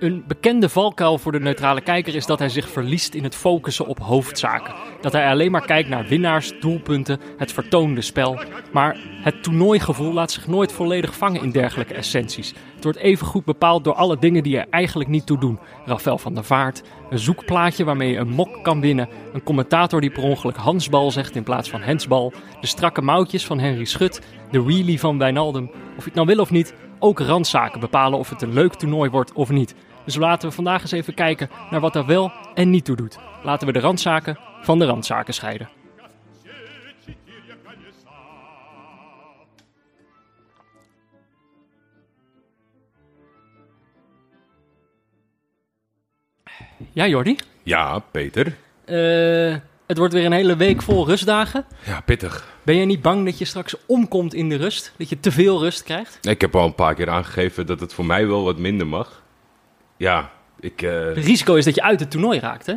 Een bekende valkuil voor de neutrale kijker is dat hij zich verliest in het focussen op hoofdzaken. Dat hij alleen maar kijkt naar winnaars, doelpunten, het vertoonde spel. Maar het toernooigevoel laat zich nooit volledig vangen in dergelijke essenties. Het wordt even goed bepaald door alle dingen die er eigenlijk niet toe doen. Rafael van der Vaart, een zoekplaatje waarmee je een mok kan winnen, een commentator die per ongeluk Hansbal zegt in plaats van Hensbal, de strakke mouwtjes van Henry Schut, de wheelie van Wijnaldum. Of je het nou wil of niet, ook randzaken bepalen of het een leuk toernooi wordt of niet. Dus laten we vandaag eens even kijken naar wat er wel en niet toe doet. Laten we de randzaken van de randzaken scheiden. Ja, Jordi. Ja, Peter. Eh, het wordt weer een hele week vol rustdagen. Ja, pittig. Ben jij niet bang dat je straks omkomt in de rust? Dat je te veel rust krijgt? Ik heb al een paar keer aangegeven dat het voor mij wel wat minder mag. Ja, ik... eh, Het risico is dat je uit het toernooi raakt, hè?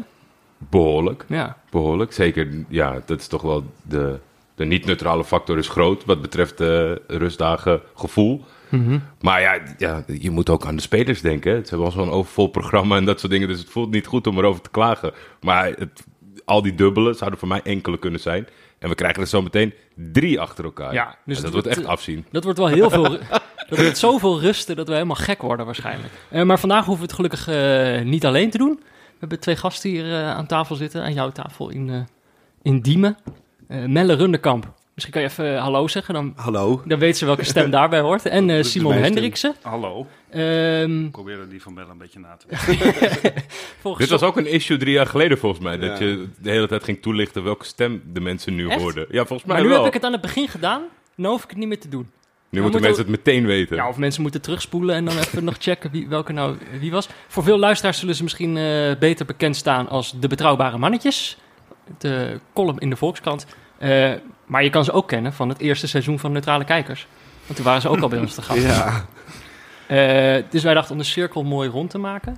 behoorlijk. Ja. Behoorlijk. Zeker, ja, dat is toch wel de... De niet-neutrale factor is groot wat betreft eh rustdagen gevoel. Maar ja, ja, je moet ook aan de spelers denken. Ze hebben al zo'n overvol programma en dat soort dingen. Dus het voelt niet goed om erover te klagen. Maar het, al die dubbelen zouden voor mij enkele kunnen zijn. En we krijgen er zo meteen drie achter elkaar. Ja, dus dat wordt, echt afzien. Dat wordt wel heel veel. dat wordt zoveel rusten dat we helemaal gek worden waarschijnlijk. Eh, maar vandaag hoeven we het gelukkig eh, niet alleen te doen. We hebben twee gasten hier eh, aan tafel zitten, aan jouw tafel in, eh, in Diemen. Eh, Melle Rundekamp. Misschien kan je even hallo zeggen, dan, Hallo. dan weet ze welke stem daarbij hoort. En eh, Simon. Hendriksen. Hallo. Ehm, Ik probeerde die van Bella een beetje na te maken. volgens Dit was ook een issue drie jaar geleden volgens mij. Dat je de hele tijd ging toelichten welke stem de mensen nu Echt? hoorden. Ja, volgens mij maar nu wel. heb ik het aan het begin gedaan. Nu hoef ik het niet meer te doen. Nu moeten moet mensen het meteen weten. Ja, of mensen moeten terugspoelen en dan even nog checken wie, welke nou wie was. Voor veel luisteraars zullen ze misschien eh, beter bekend staan als de betrouwbare mannetjes. De column in de Volkskrant. Eh, maar je kan ze ook kennen van het eerste seizoen van Neutrale Kijkers. Want toen waren ze ook al bij ons te gast. Ja. Eh, dus wij dachten om de cirkel mooi rond te maken,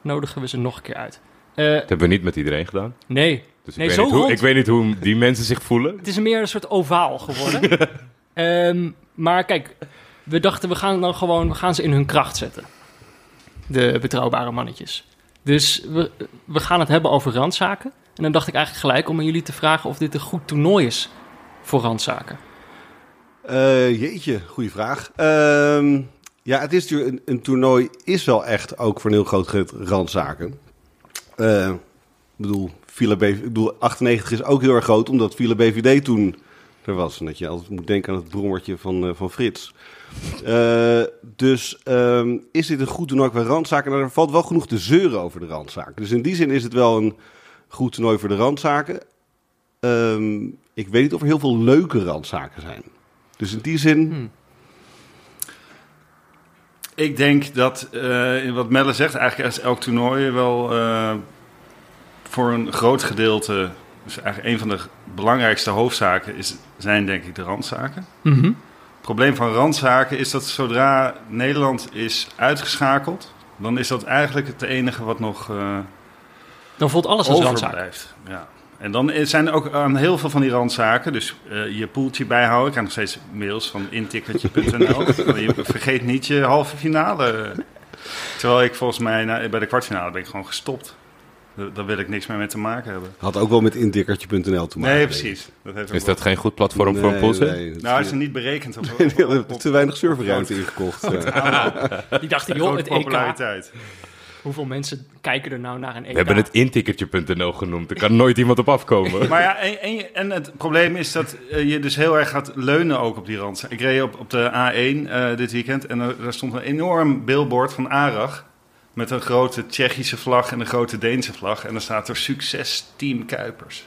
nodigen we ze nog een keer uit. Eh, Dat hebben we niet met iedereen gedaan. nee, Dus Nee, ik, weet zo niet hoe, rond. ik weet niet hoe die mensen zich voelen. Het is meer een soort ovaal geworden. Ehm, maar kijk, we dachten we gaan dan gewoon we gaan ze in hun kracht zetten. De betrouwbare mannetjes. Dus we, we gaan het hebben over randzaken. En dan dacht ik eigenlijk gelijk om aan jullie te vragen of dit een goed toernooi is voor randzaken. Eh, jeetje, goede vraag. Ehm, ja, het is natuurlijk een, toernooi is wel echt ook voor een heel groot randzaken. Eh, ik bedoel, ik bedoel, 98 is ook heel erg groot, omdat Villa BVD toen er was. En dat je altijd moet denken aan het brommertje van, eh, van Frits. Eh, dus ehm, is dit een goed toernooi qua randzaken? Nou, er valt wel genoeg te zeuren over de randzaken. Dus in die zin is het wel een goed toernooi voor de randzaken. Ehm, ik weet niet of er heel veel leuke randzaken zijn. Dus in die zin, Hmm. Ik denk dat, in wat Melle zegt, eigenlijk is elk toernooi wel voor een groot gedeelte, dus eigenlijk een van de belangrijkste hoofdzaken is, zijn denk ik de randzaken. Het probleem van randzaken is dat zodra Nederland is uitgeschakeld, dan is dat eigenlijk het enige wat nog eh, Dan voelt alles als randzaak. Ja. En dan zijn er ook aan heel veel van die randzaken, dus eh, je poeltje bijhouden. Ik krijg nog steeds mails van intikkertje.nl. je vergeet niet je halve finale. Terwijl ik volgens mij na- bij de kwartfinale ben ik gewoon gestopt. Daar wil ik niks meer mee te maken hebben. had ook wel met indikkertje.nl te maken. Nee, precies. Dat heeft ook Is wel- dat geen goed platform ik. voor een poolset? Nee, nee, Nou, is- is er niet berekend op, op, te weinig serverruimte ingekocht. eh. Die dachten, joh, het EK. populariteit. Hoeveel mensen kijken er nou naar een EK? We hebben het intikkertje.nl genoemd. Er kan nooit iemand op afkomen. Maar ja, en, en het probleem is dat eh, je dus heel erg gaat leunen ook op die rand. Ik reed op, op de A1 eh, dit weekend en er, daar stond een enorm billboard van Arag. Met een grote Tsjechische vlag en een grote Deense vlag. En dan staat er succes Team Kuipers.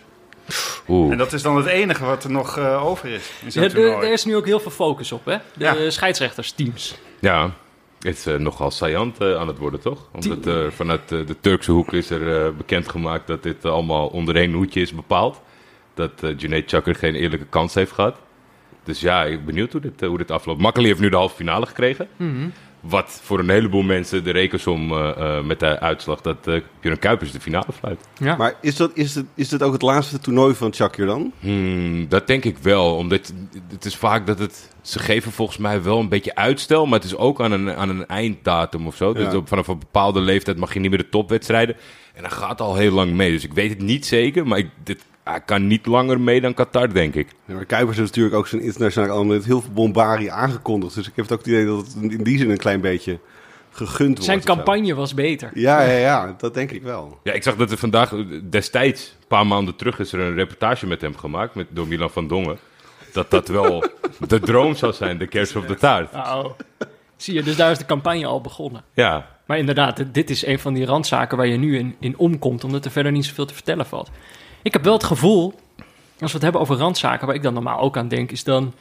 Oeh. En dat is dan het enige wat er nog eh, over is Ja, er, toernooi. er is nu ook heel veel focus op, hè? De Ja. scheidsrechtersteams. Ja, het is eh, nogal saillant eh, aan het worden, toch? Omdat vanuit de Turkse hoek is er eh, bekendgemaakt dat dit allemaal onder één hoedje is bepaald. Dat eh Junaid Chakr geen eerlijke kans heeft gehad. Dus ja, ik ben benieuwd hoe dit, hoe dit afloopt. Makkeli heeft nu de halve finale gekregen. Wat voor een heleboel mensen de rekensom eh, eh, met de uitslag dat uh, Björn Kuipers de finale fluit. Ja. Maar is dat, is, het, is dat ook het laatste toernooi van Shakir dan? Hmm, dat denk ik wel. Omdat het is vaak dat het. Ze geven volgens mij wel een beetje uitstel. Maar het is ook aan een, aan een einddatum of zo. Dus op, vanaf een bepaalde leeftijd mag je niet meer de topwedstrijden. En dat gaat al heel lang mee. Dus ik weet het niet zeker. Maar ik, dit hij kan niet langer mee dan Qatar, denk ik. Ja, maar Kuipers heeft natuurlijk ook zijn internationale al met heel veel bombarie aangekondigd. Dus ik heb het ook het idee dat het in die zin een klein beetje gegund wordt. Zijn campagne was beter. Ja, ja, ja, dat denk ik wel. Ja, ik zag dat er vandaag, destijds, een paar maanden terug, is er een reportage met hem gemaakt, met, door Milan van Dongen. Dat dat wel de droom zou zijn, de kerst op de taart. Oh. Zie je, dus daar is de campagne al begonnen. Ja. Maar inderdaad, dit is een van die randzaken waar je nu in, in omkomt, omdat er verder niet zoveel te vertellen valt. Ik heb wel het gevoel, als we het hebben over randzaken, waar ik dan normaal ook aan denk, is dan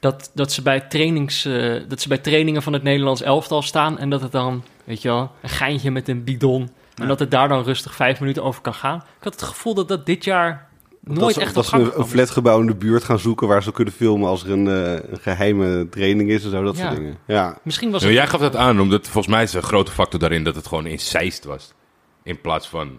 dat, dat, ze bij trainings, uh, dat ze bij trainingen van het Nederlands elftal staan en dat het dan, weet je wel, een geintje met een bidon. En dat het daar dan rustig vijf minuten over kan gaan. Ik had het gevoel dat dat dit jaar nooit echt dat ze een, een flatgebouw in de buurt gaan zoeken waar ze kunnen filmen als er een, uh, een geheime training is en zo, dat soort dingen. Ja. Misschien was het... jij gaf dat aan, omdat volgens mij is een grote factor daarin dat het gewoon in Zeist was. In plaats van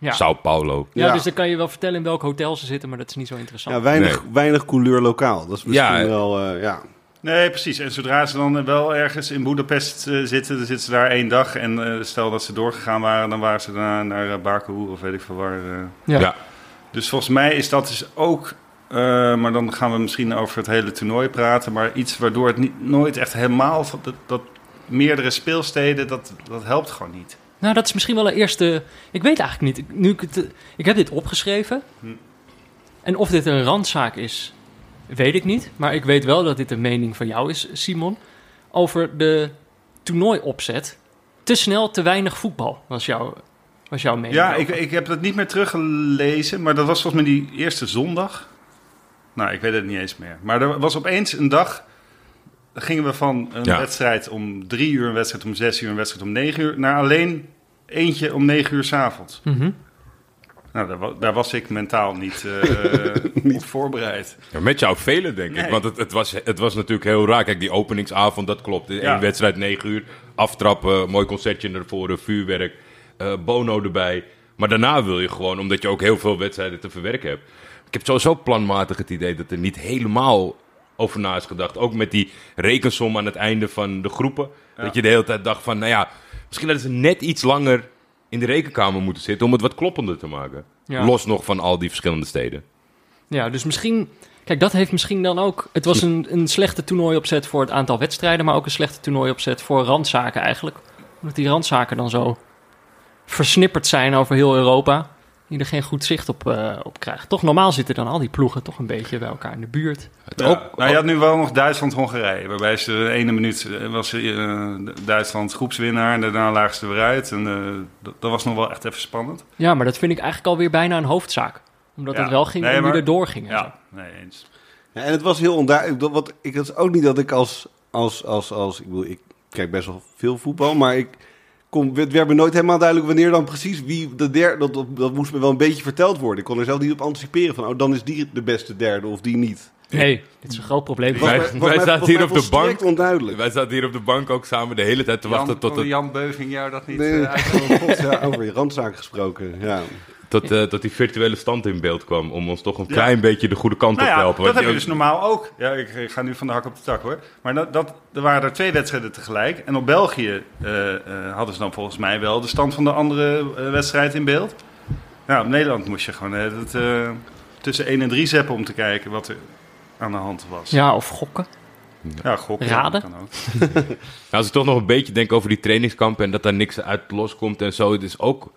ja. Sao Paulo. Ja, dus dan kan je wel vertellen in welk hotel ze zitten, maar dat is niet zo interessant. Ja, weinig, weinig couleur lokaal. Dat is misschien ja, wel, uh, ja. Nee, precies. En zodra ze dan wel ergens in Budapest uh, zitten, dan zitten ze daar één dag. En uh, stel dat ze doorgegaan waren, dan waren ze daarna naar uh, Baku of weet ik veel waar. Ja. ja. Dus volgens mij is dat dus ook, maar dan gaan we misschien over het hele toernooi praten, maar iets waardoor het niet, nooit echt helemaal, dat, dat meerdere speelsteden, dat, dat helpt gewoon niet. Nou, dat is misschien wel een eerste. Ik weet eigenlijk niet. Nu ik, het, ik heb dit opgeschreven. Hm. En of dit een randzaak is, weet ik niet. Maar ik weet wel dat dit een mening van jou is, Simon. Over de toernooiopzet. Te snel, te weinig voetbal, was, jou, was jouw mening. Ja, ik, ik heb dat niet meer teruggelezen. Maar dat was volgens mij die eerste zondag. Nou, ik weet het niet eens meer. Maar er was opeens een dag gingen we van een wedstrijd om drie uur, een wedstrijd om zes uur, een wedstrijd om negen uur, naar alleen eentje om negen uur s'avonds. Mm Nou, daar, daar, was ik mentaal niet, uh, op voorbereid. Ja, met jou velen, denk ik. Want het, het, was, het was natuurlijk heel raar. Kijk, die openingsavond, dat klopt. Ja. Eén wedstrijd, negen uur, aftrappen, mooi concertje ervoor, vuurwerk, uh, Bono erbij. Maar daarna wil je gewoon, omdat je ook heel veel wedstrijden te verwerken hebt. Ik heb sowieso planmatig het idee dat er niet helemaal over na is gedacht. Ook met die rekensom aan het einde van de groepen. Dat je de hele tijd dacht van, nou ja, misschien hadden ze net iets langer in de rekenkamer moeten zitten om het wat kloppender te maken. Los nog van al die verschillende steden. Ja, dus misschien... Kijk, dat heeft misschien dan ook... Het was een, een slechte toernooiopzet voor het aantal wedstrijden... maar ook een slechte toernooiopzet voor randzaken eigenlijk. Omdat die randzaken dan zo versnipperd zijn over heel Europa die er geen goed zicht op, uh, op krijgt. Toch normaal zitten dan al die ploegen toch een beetje bij elkaar in de buurt. Ja, ook, nou, je had nu wel nog Duitsland-Hongarije. Waarbij ze de ene minuut eh, was uh, Duitsland groepswinnaar en daarna lagen ze weer uit. En dat, dat, was nog wel echt even spannend. Ja, maar dat vind ik eigenlijk alweer bijna een hoofdzaak. Omdat het wel ging nee, om wie er doorgingen. Ja, nee, eens. Ja, en het was heel onduidelijk. Wat, ik, het is ook niet dat ik als, als, als, als ik, bedoel, ik kijk best wel veel voetbal, maar ik kon, werd, werd me nooit helemaal duidelijk wanneer dan precies wie de derde. Dat, dat, moest me wel een beetje verteld worden. Ik kon er zelf niet op anticiperen van, oh, dan is die de beste derde of die niet. Nee, dit is een groot probleem. wij, wij zaten hier op de bank. Onduidelijk. Wij zaten hier op de bank ook samen de hele tijd te wachten tot het. Jan Beuving jou dat niet. Nee, uh, ja, over je randzaak gesproken. Ja. Tot, uh, tot die virtuele stand in beeld kwam. Om ons toch een klein beetje de goede kant nou op te helpen. Dat heb je dus normaal ook. Ja, ik, ik, ga nu van de hak op de tak hoor. Maar dat, dat, er waren er twee wedstrijden tegelijk. En op België uh, uh, hadden ze dan volgens mij wel de stand van de andere wedstrijd in beeld. Nou, op Nederland moest je gewoon het, tussen 1 en 3 zeppen om te kijken wat er aan de hand was. Ja, of gokken. Ja, gokken. Raden. Kan ook. nou, als ik toch nog een beetje denk over die trainingskampen en dat daar niks uit loskomt en zo. Het is ook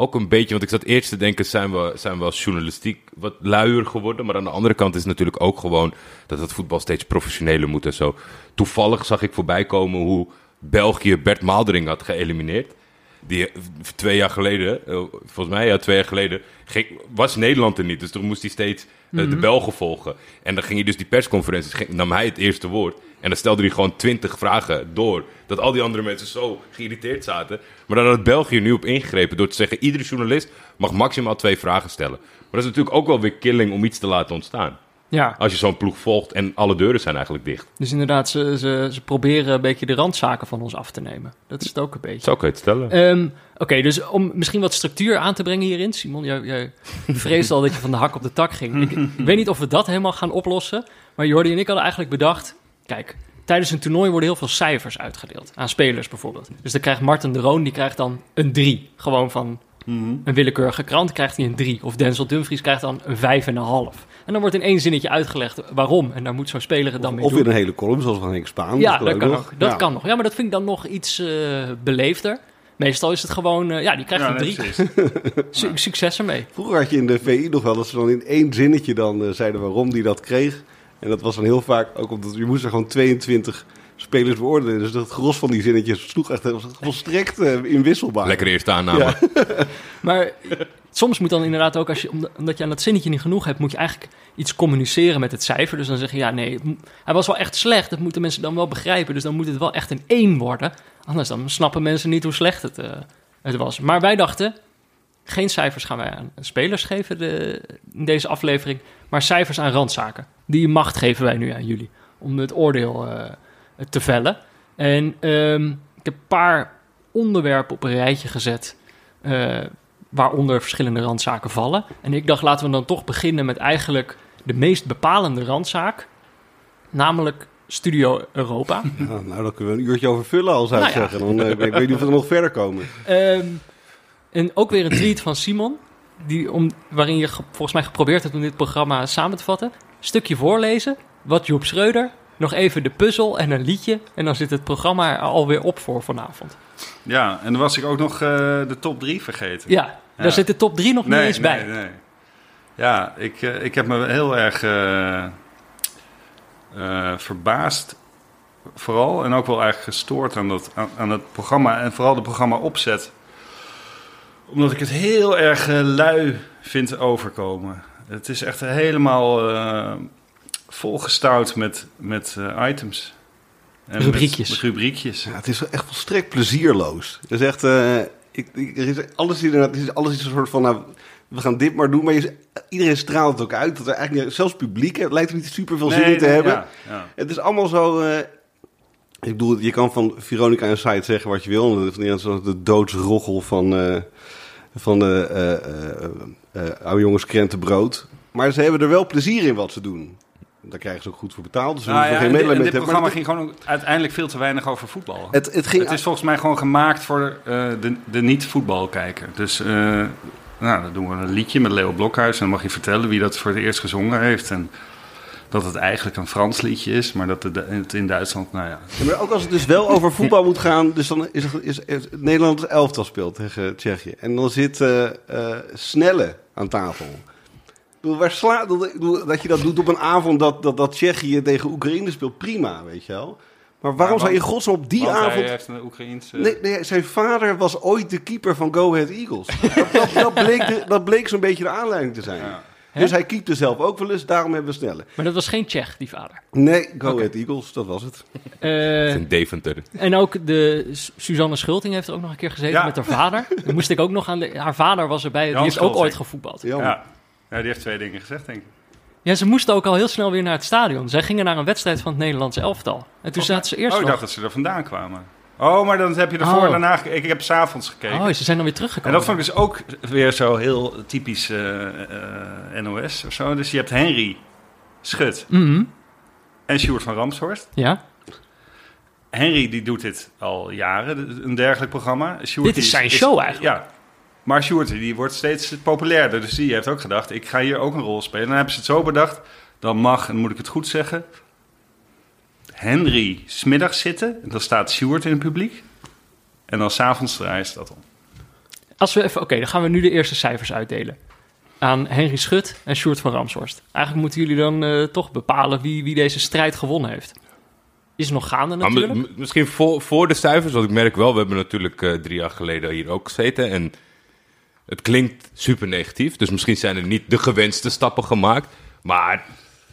ook een beetje, want ik zat eerst te denken, zijn we, zijn we als journalistiek wat luier geworden? Maar aan de andere kant is het natuurlijk ook gewoon dat het voetbal steeds professioneler moet en zo. Toevallig zag ik voorbij komen hoe België Bert Maaldering had geëlimineerd. Die twee jaar geleden, eh, volgens mij ja, twee jaar geleden, was Nederland er niet. Dus toen moest hij steeds eh, de mhm. Belgen volgen. En dan ging hij dus die persconferenties, ging, nam hij het eerste woord. En dan stelde hij gewoon twintig vragen door. Dat al die andere mensen zo geïrriteerd zaten. Maar daar had België nu op ingegrepen door te zeggen... iedere journalist mag maximaal twee vragen stellen. Maar dat is natuurlijk ook wel weer killing om iets te laten ontstaan. Ja, Als je zo'n ploeg volgt en alle deuren zijn eigenlijk dicht. dus inderdaad, ze, ze, ze proberen een beetje de randzaken van ons af te nemen. Dat is het ook een beetje. Zo kun je het stellen. Ehm, Oké, dus om misschien wat structuur aan te brengen hierin. Simon, jij, jij vreesde al dat je van de hak op de tak ging. Ik, ik weet niet of we dat helemaal gaan oplossen. Maar Jordi en ik hadden eigenlijk bedacht... Kijk, tijdens een toernooi worden heel veel cijfers uitgedeeld. Aan spelers bijvoorbeeld. Dus dan krijgt Martin de Roon, die krijgt dan een 3. Gewoon van Mhm. een willekeurige krant krijgt hij een 3. Of Denzel Dumfries krijgt dan een 5,5. En dan wordt in één zinnetje uitgelegd waarom. En daar moet zo'n speler het dan mee Of doen. in een hele column, zoals van Henk Spaan. Ja, dat kan nog. Dat Ja. kan nog. Ja, maar dat vind ik dan nog iets eh, beleefder. Meestal is het gewoon, eh, ja, die krijgt Ja, een nee, 3. precies. Su- succes ermee. Vroeger had je in de VI nog wel dat ze dan in één zinnetje dan eh, zeiden waarom die dat kreeg. En dat was dan heel vaak ook omdat je moest er gewoon 22 spelers beoordelen. Dus het gros van die zinnetjes sloeg echt was volstrekt eh, inwisselbaar. Lekker eerste aanname. Ja. Maar soms moet dan inderdaad ook, als je, omdat- je aan dat zinnetje niet genoeg hebt, moet je eigenlijk iets communiceren met het cijfer. Dus dan zeg je, ja, nee, hij was wel echt slecht. Dat moeten mensen dan wel begrijpen. Dus dan moet het wel echt een 1 worden. Anders dan snappen mensen niet hoe slecht het, eh, het was. Maar wij dachten, geen cijfers gaan wij aan spelers geven de, in deze aflevering, maar cijfers aan randzaken. Die macht geven wij nu aan jullie om het oordeel eh, te vellen. En ehm, ik heb een paar onderwerpen op een rijtje gezet. eh, waaronder verschillende randzaken vallen. En ik dacht, laten we dan toch beginnen met eigenlijk de meest bepalende randzaak. Namelijk Studio Europa. Ja, nou, daar kunnen we een uurtje over vullen, al zou ik Nou ja. zeggen. Dan, eh, ik weet niet of we er nog verder komen. Ehm, en ook weer een tweet van Simon. Die om, waarin je ge- volgens mij geprobeerd hebt om dit programma samen te vatten. Stukje voorlezen. Wat Joep Schreuder. Nog even de puzzel en een liedje. En dan zit het programma er alweer op voor vanavond. Ja, en dan was ik ook nog eh, de top 3 vergeten. Ja, daar zit de top 3 nog niet eens bij. Nee. Ja, ik, eh, ik heb me heel erg eh, verbaasd. Vooral en ook wel eigenlijk gestoord aan, dat, aan, aan het programma. En vooral de programma opzet. Omdat ik het heel erg eh, lui vind overkomen. Het is echt helemaal eh volgestouwd met, met eh, items. En Rubriekjes. Met, met rubriekjes. Ja, het is echt volstrekt plezierloos. Het is echt, eh, ik, ik, er is alles, inderdaad, het is, alles is een soort van, nou, we gaan dit maar doen. Maar je, iedereen straalt het ook uit. Dat er eigenlijk, zelfs publiek hè, lijkt er niet super veel zin in te nee, hebben. Ja, ja. Het is allemaal zo. eh, ik bedoel, je kan van Veronica en Site zeggen wat je wil. Van de doodsroggel van, eh, van de eh, eh, eh, oude jongens krentenbrood. Maar ze hebben er wel plezier in wat ze doen. Daar krijgen ze ook goed voor betaald. Dus Nou ja, geen en dit, en dit hebben. programma ging gewoon uiteindelijk veel te weinig over voetbal. Het, het ging Het is volgens mij gewoon gemaakt voor de, de niet-voetbalkijker. Dus nou, dan doen we een liedje met Leo Blokhuis. En dan mag je vertellen wie dat voor het eerst gezongen heeft. En dat het eigenlijk een Frans liedje is. Maar dat het in Duitsland, nou ja. Ja, maar ook als het dus wel over voetbal moet gaan, dus dan is, het- is, is Nederland het elftal speelt tegen Tsjechië. En dan zit eh, eh, Snelle aan tafel. Ik bedoel, waar sla, dat, ik bedoel, dat je dat doet op een avond dat, dat, dat Tsjechië tegen Oekraïne speelt, prima, weet je wel. Maar waarom Maar zou je godsnaam op die Want hij avond... heeft een Oekraïense... Nee, nee, zijn vader was ooit de keeper van Go Ahead Eagles. dat, dat, dat bleek, de- dat bleek zo'n beetje de aanleiding te zijn. Ja. Dus hij keepte zelf ook wel eens, daarom hebben we Snelle. Maar dat was geen Tsjech, die vader. Nee, Go Ahead Eagles, dat was het. Eh, In Deventer. En ook de Su- Suzanne Schulting heeft er ook nog een keer gezeten Ja. met haar vader. Dan moest ik ook nog aan de, haar vader was erbij. Die Jan heeft ook ooit gevoetbald. Ja. Ja. ja, die heeft twee dingen gezegd, denk ik. Ja, ze moesten ook al heel snel weer naar het stadion. Zij gingen naar een wedstrijd van het Nederlandse elftal. En toen zaten ze eerst Oh, ik nog... dacht dat ze er vandaan kwamen. Oh, maar dan heb je ervoor Oh. en daarna gekeken. Ik heb s'avonds gekeken. Oh, ze zijn dan weer En teruggekomen. dat vond ik dus ook weer zo heel typisch eh, eh, NOS of zo. Dus je hebt Henry Schut Mhm, en Sjoerd van Ramshorst. Ja, Henry die doet dit al jaren, een dergelijk programma. Sjoerd, Dit is zijn show eigenlijk. Ja, maar Sjoerd die wordt steeds populairder. Dus die heeft ook gedacht, ik ga hier ook een rol spelen. En dan hebben ze het zo bedacht, dan mag, en moet ik het goed zeggen... Henry smiddags zitten, en dan staat Sjoerd in het publiek. En dan s'avonds draaien ze dat om. als we even... Oké, dan gaan we nu de eerste cijfers uitdelen. Aan Henry Schut en Sjoerd van Ramshorst. Eigenlijk moeten jullie dan eh, toch bepalen wie, wie deze strijd gewonnen heeft. Is nog gaande Maar natuurlijk. mi- mi- misschien voor, voor de cijfers, want ik merk wel, we hebben natuurlijk eh, drie jaar geleden hier ook gezeten. En het klinkt super negatief, dus misschien zijn er niet de gewenste stappen gemaakt. Maar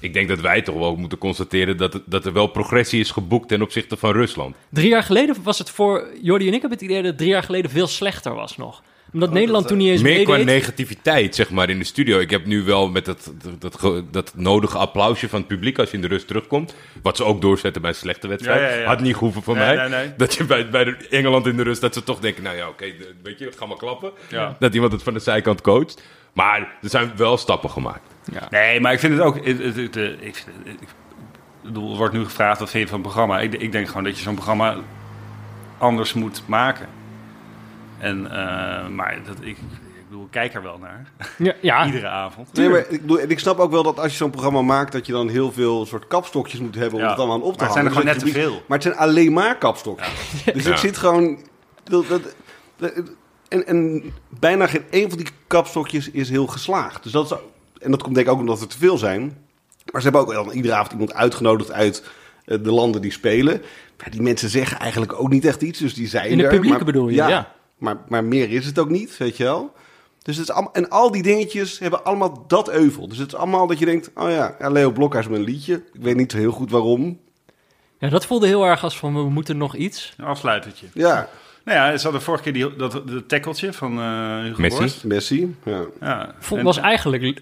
ik denk dat wij toch wel moeten constateren dat, dat er wel progressie is geboekt ten opzichte van Rusland. Drie jaar geleden was het voor Jordi en ik heb het idee dat het drie jaar geleden veel slechter was nog. Omdat Nederland toen niet eens Meer qua negativiteit, zeg maar, in de studio. Ik heb nu wel met dat, dat, dat, ge- dat nodige applausje van het publiek als je in de rust terugkomt. Wat ze ook doorzetten bij een slechte wedstrijd. Ja, ja, ja. Had niet gehoeven voor Nee, mij. nee, nee. Dat je bij, bij de Engeland in de rust, dat ze toch denken, nou ja, oké, weet je, het gaat maar klappen. Ja. Dat iemand het van de zijkant coacht. Maar er zijn wel stappen gemaakt. Nee, maar ik vind het ook... Het, het, het, eh, ik, ik bedoel, er wordt nu gevraagd wat vind je van het programma. Ik, ik denk gewoon dat je zo'n programma anders moet maken. En, eh, maar dat, ik, ik bedoel, ik kijk er wel naar. Ja, ja. Iedere avond. Nee, maar ik, bedoel, en ik snap ook wel dat als je zo'n programma maakt, dat je dan heel veel soort kapstokjes moet hebben om Ja. het allemaal aan op te Maar het zijn er gewoon net te Dus veel. Maar het zijn alleen maar kapstokjes. Dus Ja. het zit gewoon... Dat, dat, dat- en, en bijna geen één van die kapstokjes is heel geslaagd. Dus dat is, en dat komt denk ik ook omdat er te veel zijn. Maar ze hebben ook dan iedere avond iemand uitgenodigd uit eh, de landen die spelen. Maar die mensen zeggen eigenlijk ook niet echt iets. Dus die zijn In het publieke maar, bedoel je, ja. Maar, maar meer is het ook niet, weet je wel. Dus het is allemaal, en al die dingetjes hebben allemaal dat euvel. Dus het is allemaal dat je denkt, oh ja, ja Leo Blokhuis met een liedje. Ik weet niet zo heel goed waarom. ja, dat voelde heel erg als van we moeten nog iets. Een afsluitertje. Ja, Nou ja, ze hadden vorige keer die, dat, de tackeltje van eh Hugo Messi. Borst. Messi. Ja. Ja. Vond, En was eigenlijk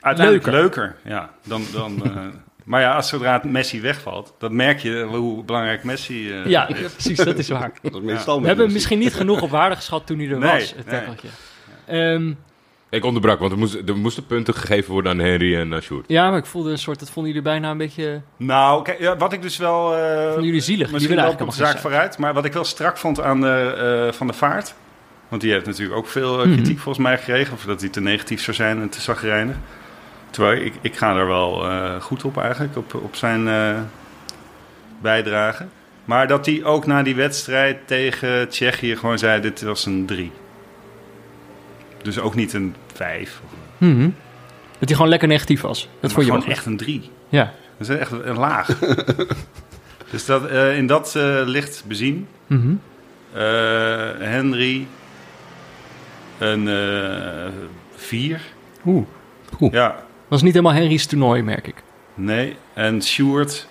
uiteindelijk leuker. leuker. Ja, dan, dan, eh, maar ja, als zodra het Messi wegvalt, dan merk je hoe belangrijk Messi eh, Ja, is. precies, dat is waar. Dat is meestal We hebben Messi. misschien niet genoeg op waarde geschat toen hij er Nee, was, het nee. tackeltje. Ik onderbrak, want er moesten, er moesten punten gegeven worden aan Henry en uh, Sjoerd. ja, maar ik voelde een soort, dat vonden jullie bijna een beetje, Nou, kijk, ja, wat ik dus wel... eh, vonden jullie zielig. Die Misschien willen loop ik op eigenlijk de zaak vooruit. Maar wat ik wel strak vond aan de, eh, Van de Vaart... Want die heeft natuurlijk ook veel eh, Mhm. kritiek volgens mij gekregen. Of dat hij te negatief zou zijn en te zagrijnig. Terwijl ik, ik ga er wel eh, goed op eigenlijk. Op, op zijn eh, bijdrage. Maar dat hij ook na die wedstrijd tegen Tsjechië gewoon zei... Dit was een drie. Dus ook niet een vijf. Mhm. Dat hij gewoon lekker negatief was. Dat vond je gewoon echt een drie. Ja. Dat is echt een laag. dus dat, eh, in dat eh, licht bezien... Mhm. Eh, Henry. Een eh, vier. Oeh, Ja, was niet helemaal Henry's toernooi, merk ik. nee. En Sjoerd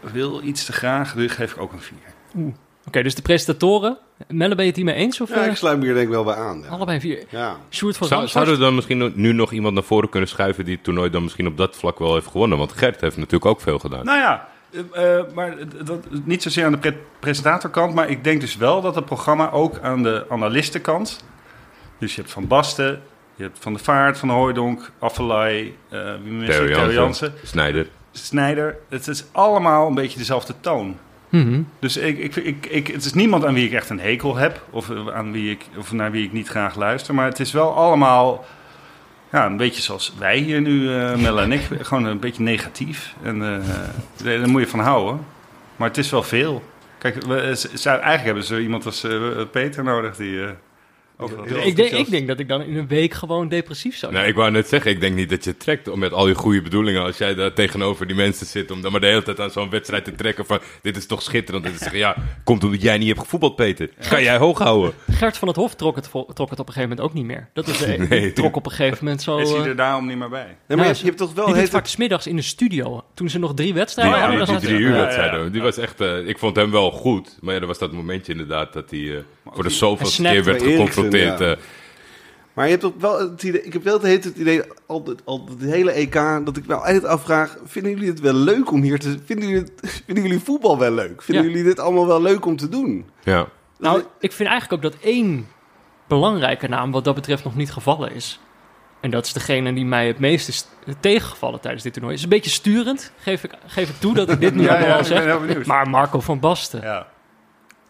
wil iets te graag, dus geef ik ook een vier. Oké, dus de presentatoren. Melle, ben je het hiermee eens? Of Ja, eh, ik sluit me hier denk ik wel bij aan. Ja. allebei vier? Ja. Sjoerd van Zou, Ramshorst? zouden we dan misschien nu nog iemand naar voren kunnen schuiven die het toernooi dan misschien op dat vlak wel heeft gewonnen? Want Gert heeft natuurlijk ook veel gedaan. Nou ja, eh, eh, maar dat, niet zozeer aan de pre- presentatorkant, maar ik denk dus wel dat het programma ook aan de analistenkant. Dus je hebt Van Basten, je hebt Van de Vaart, Van de Hooijdonk, Affelay, eh ik? Theo Jansen, Snijder. Snijder. Het is allemaal een beetje dezelfde toon. Mhm. Dus ik, ik, ik, ik, het is niemand aan wie ik echt een hekel heb. Of, aan wie ik, of naar wie ik niet graag luister. Maar het is wel allemaal ja, een beetje zoals wij hier nu, eh Melle en ik. Gewoon een beetje negatief. En eh, daar moet je van houden. Maar het is wel veel. Kijk, we, ze- eigenlijk hebben ze iemand als eh, Peter nodig die... eh Ik, denk, ik denk dat ik dan in een week gewoon depressief zou Nee, zijn. ik wou net zeggen, ik denk niet dat je het trekt om met al je goede bedoelingen, als jij daar tegenover die mensen zit, om dan maar de hele tijd aan zo'n wedstrijd te trekken van, dit is toch schitterend. En te zeggen, ja, komt omdat jij niet hebt gevoetbald, Peter. Kan jij hoog houden? Gert van het Hof trok het, trok het op een gegeven moment ook niet meer. Dat is de, Nee. die trok op een gegeven moment zo... is hij eh, er daarom niet meer bij? Nee, maar Nou, je, je hebt toch wel... die deed vaak 's middags in de studio. Toen ze nog drie Die, wedstrijden ja, hadden. die, dan die zaten- drie uur Ja, ja, wedstrijden, ja. die was echt, eh, ik vond hem wel goed. Maar ja, er was dat momentje inderdaad dat hij eh, voor de zoveelste keer werd bij Ja. eh. Maar je hebt toch wel het idee... Ik heb wel het hele, het idee, al, het- al het hele EK, dat ik me altijd afvraag... Vinden jullie het wel leuk om hier te... Vinden jullie, het- vinden jullie voetbal wel leuk? Vinden Ja. jullie dit allemaal wel leuk om te doen? ja. Nou, ik vind eigenlijk ook dat één belangrijke naam wat dat betreft nog niet gevallen is. En dat is degene die mij het meest is tegengevallen tijdens dit toernooi. Is een beetje sturend, geef ik, geef ik toe dat ik dit nu Ja, allemaal ja, al zeg. Maar Marco van Basten, Ja,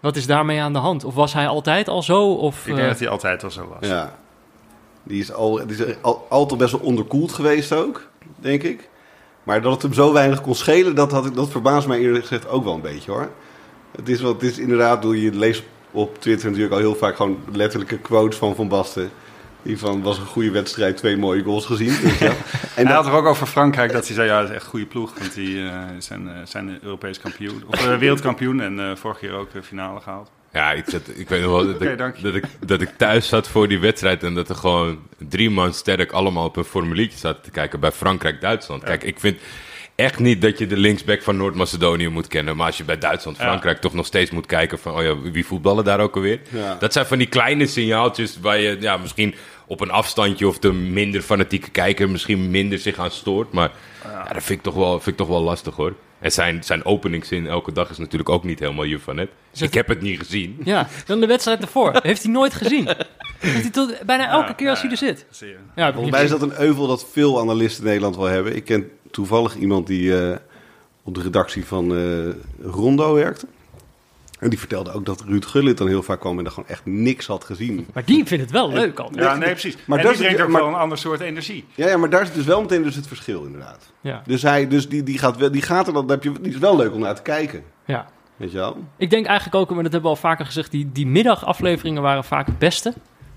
wat is daarmee aan de hand? Of was hij altijd al zo? Of, ik denk eh, dat hij altijd al zo was. Ja. Die is, al, die is al, altijd best wel onderkoeld geweest ook, denk ik. Maar dat het hem zo weinig kon schelen, dat, had ik, dat verbaast mij eerlijk gezegd ook wel een beetje hoor. Het is, wel, het is inderdaad, doe je leest op Twitter natuurlijk al heel vaak gewoon letterlijke quotes van Van Basten. Die van, was een goede wedstrijd, twee mooie goals gezien. weet je wel. en hij dat- had er ook over Frankrijk dat hij zei, ja, dat is echt een goede ploeg. Want die eh, zijn, eh, zijn Europees kampioen, of eh, wereldkampioen en eh vorig jaar ook de finale gehaald. Ja, ik, zat, ik weet nog wel dat, ik, dat, ik, dat ik thuis zat voor die wedstrijd en dat er gewoon drie man sterk allemaal op een formuliertje zaten te kijken bij Frankrijk-Duitsland. Kijk, ik vind, echt niet dat je de linksback van Noord-Macedonië moet kennen. Maar als je bij Duitsland, Ja. Frankrijk toch nog steeds moet kijken van... oh ja, wie voetballen daar ook alweer? Ja. Dat zijn van die kleine signaaltjes waar je ja, misschien op een afstandje... of de minder fanatieke kijker misschien minder zich aan stoort. Maar ja, dat vind ik, toch wel, vind ik toch wel lastig hoor. En zijn, zijn openingszin elke dag is natuurlijk ook niet helemaal juf van het. Ik heb het niet gezien. Ja, dan de wedstrijd ervoor. Heeft hij nooit gezien. Heeft hij tot, bijna elke Ja, keer als ja, hij er zit. Je. Ja, Volgens mij is dat een euvel dat veel analisten in Nederland wel hebben. Ik ken toevallig iemand die eh, op de redactie van eh, Rondo werkte. En die vertelde ook dat Ruud Gullit dan heel vaak kwam en er gewoon echt niks had gezien. Maar die vindt het wel leuk al. Ja, nee, precies. Maar en is- die brengt ook maar- wel een ander soort energie. Ja, ja, maar daar is dus wel meteen dus het verschil inderdaad. Ja. Dus, hij, dus die, die, gaat wel, die gaat er dan, heb je, die is wel leuk om naar te kijken. ja. Weet je wel? Ik denk eigenlijk ook, maar dat hebben we al vaker gezegd, die, die middagafleveringen waren vaak het beste.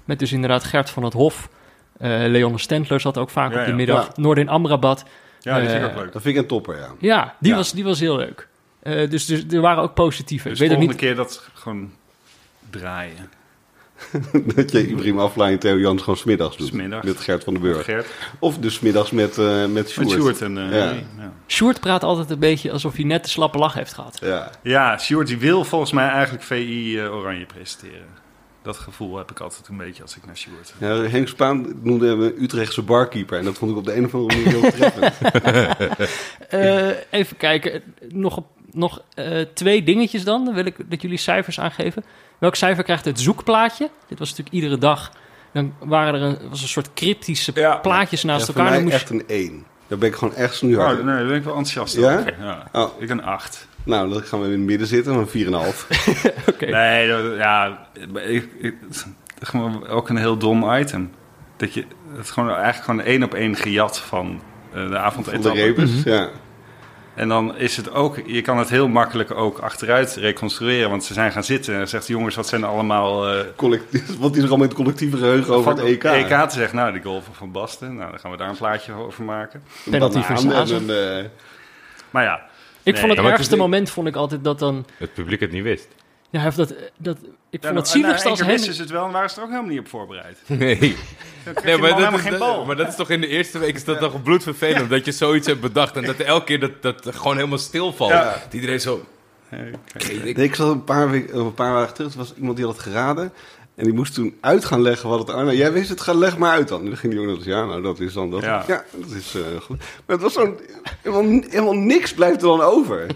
Met dus inderdaad Gert van het Hof. eh Leon Stentler zat ook vaak Ja, op die ja. middag. Ja. Noordin Amrabat. Ja, die vind ik Eh, ook leuk. Dat vind ik een topper, ja. Ja, die, Ja. Was, die was heel leuk. Eh, dus, dus er waren ook positieve. Dus ook volgende niet. keer dat gewoon draaien. dat je Ibrahim Aflaai en Theo Jans gewoon smiddags doet. Smiddags. Met Gert van den Burg. Gert. Of dus smiddags met, eh met Met Sjoerd. Sjoerd en... eh, Ja. nee, ja. Sjoerd praat altijd een beetje alsof hij net de slappe lach heeft gehad. Ja. Ja, Sjoerd die wil volgens mij eigenlijk VI Oranje presenteren. Dat gevoel heb ik altijd een beetje als ik naar Sjoerd. Ja, Henk Spaan noemde hem een Utrechtse barkeeper. En dat vond ik op de een of andere manier heel treffend. Eh, even kijken. Nog, nog eh, twee dingetjes dan. Dan wil ik dat jullie cijfers aangeven. Welk cijfer krijgt het zoekplaatje? Dit was natuurlijk iedere dag. Dan waren er een, was een soort cryptische Ja. plaatjes naast Ja, voor elkaar. mij Dan moest je- echt een 1. Daar ben ik gewoon echt snoeihard. Oh, nee, daar ben ik wel enthousiast Ja? over. Ja. Oh. Ik een 8. Nou, dan gaan we in het midden zitten, maar 4,5. Oké. Nee, dat- ja, ik, ik, ook een heel dom item. Dat je het is gewoon eigenlijk gewoon één op één gejat van eh, de Van de rebus, ja. En dan is het ook, je kan het heel makkelijk ook achteruit reconstrueren. Want ze zijn gaan zitten en zegt, jongens, wat zijn er allemaal eh, Collectief, wat is er al met het collectieve geheugen over het EK? EK te zeggen? Nou, die goal van Basten. Nou, dan gaan we daar een plaatje over maken. Een Penalty banaan voor eh, Maar ja, Ik Nee. vond het Ja, maar het ergste is- moment vond ik altijd dat dan... Het publiek het niet wist. Ja, hij heeft dat, dat, ik ja, vond het nou, zieligste nou, als Henry... ze het wel en waren ze er ook helemaal niet op voorbereid. Nee. Nee, maar, dat, is- geen bal. maar dat is toch in de eerste week is dat toch bloedvervelend dat je zoiets hebt bedacht en dat elke keer dat, dat gewoon helemaal stilvalt. Ja. Dat iedereen zo... Nee, Ik- Nee, ik zat een paar, weken, een paar dagen terug, er was iemand die had het geraden. En die moest toen uit gaan leggen wat het... Ah, nou, jij wist het, ga leg maar uit dan. En dan ging die jongen, ja, nou, dat is dan dat. Ja. Ja, dat is eh, goed. Maar het was zo'n... Helemaal, helemaal niks blijft er dan over.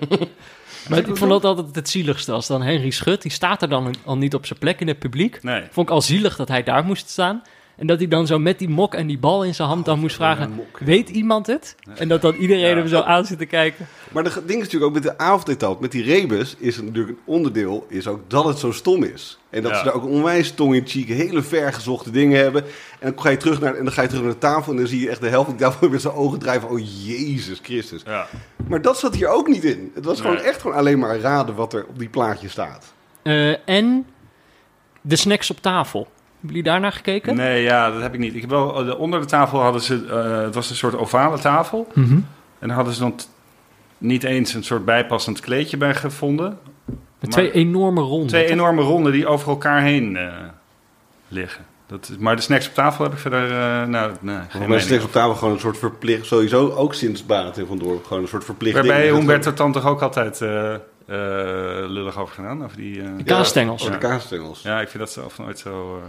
Maar ik vond dat altijd het zieligste. Als dan Henry Schut, die staat er dan al niet op zijn plek in het publiek. Nee. Vond ik al zielig dat hij daar moest staan. En dat hij dan zo met die mok en die bal in zijn hand dan moest vragen... Weet iemand het? En dat dan iedereen Ja. hem zo aan zit te kijken. Maar het ding is natuurlijk ook met de avondetap, met die rebus, is het natuurlijk een onderdeel, is ook dat het zo stom is. En dat Ja. ze daar ook onwijs tong in cheek, hele vergezochte dingen hebben. En dan ga je terug naar, en dan ga je terug naar de tafel en dan zie je echt de helft de tafel met zijn ogen drijven. Oh Jezus Christus. Ja. Maar dat zat hier ook niet in. Het was gewoon echt gewoon alleen maar raden wat er op die plaatje staat. Eh, en de snacks op tafel. Hebben jullie daarnaar gekeken? Nee, ja, dat heb ik niet. Ik heb wel, eh, onder de tafel hadden ze, eh, het was een soort ovale tafel. Mhm. En daar hadden ze dan niet eens een soort bijpassend kleedje bij gevonden. Met Maar- twee enorme ronden. Twee toch? enorme ronden die over elkaar heen eh, liggen. Dat, is- maar de snacks op tafel heb ik verder eh nou, nee, geen Volgens mij is mening steeds op tafel gewoon een soort verplicht, sowieso ook sinds Barend en vandoor, gewoon een soort verplicht Waarbij ding. Humberto dan toch ook altijd eh, eh, lullig over gedaan? Over die, eh, De kaasstengels. Over de kaasstengels. ja, ik vind dat zelf nooit zo... eh,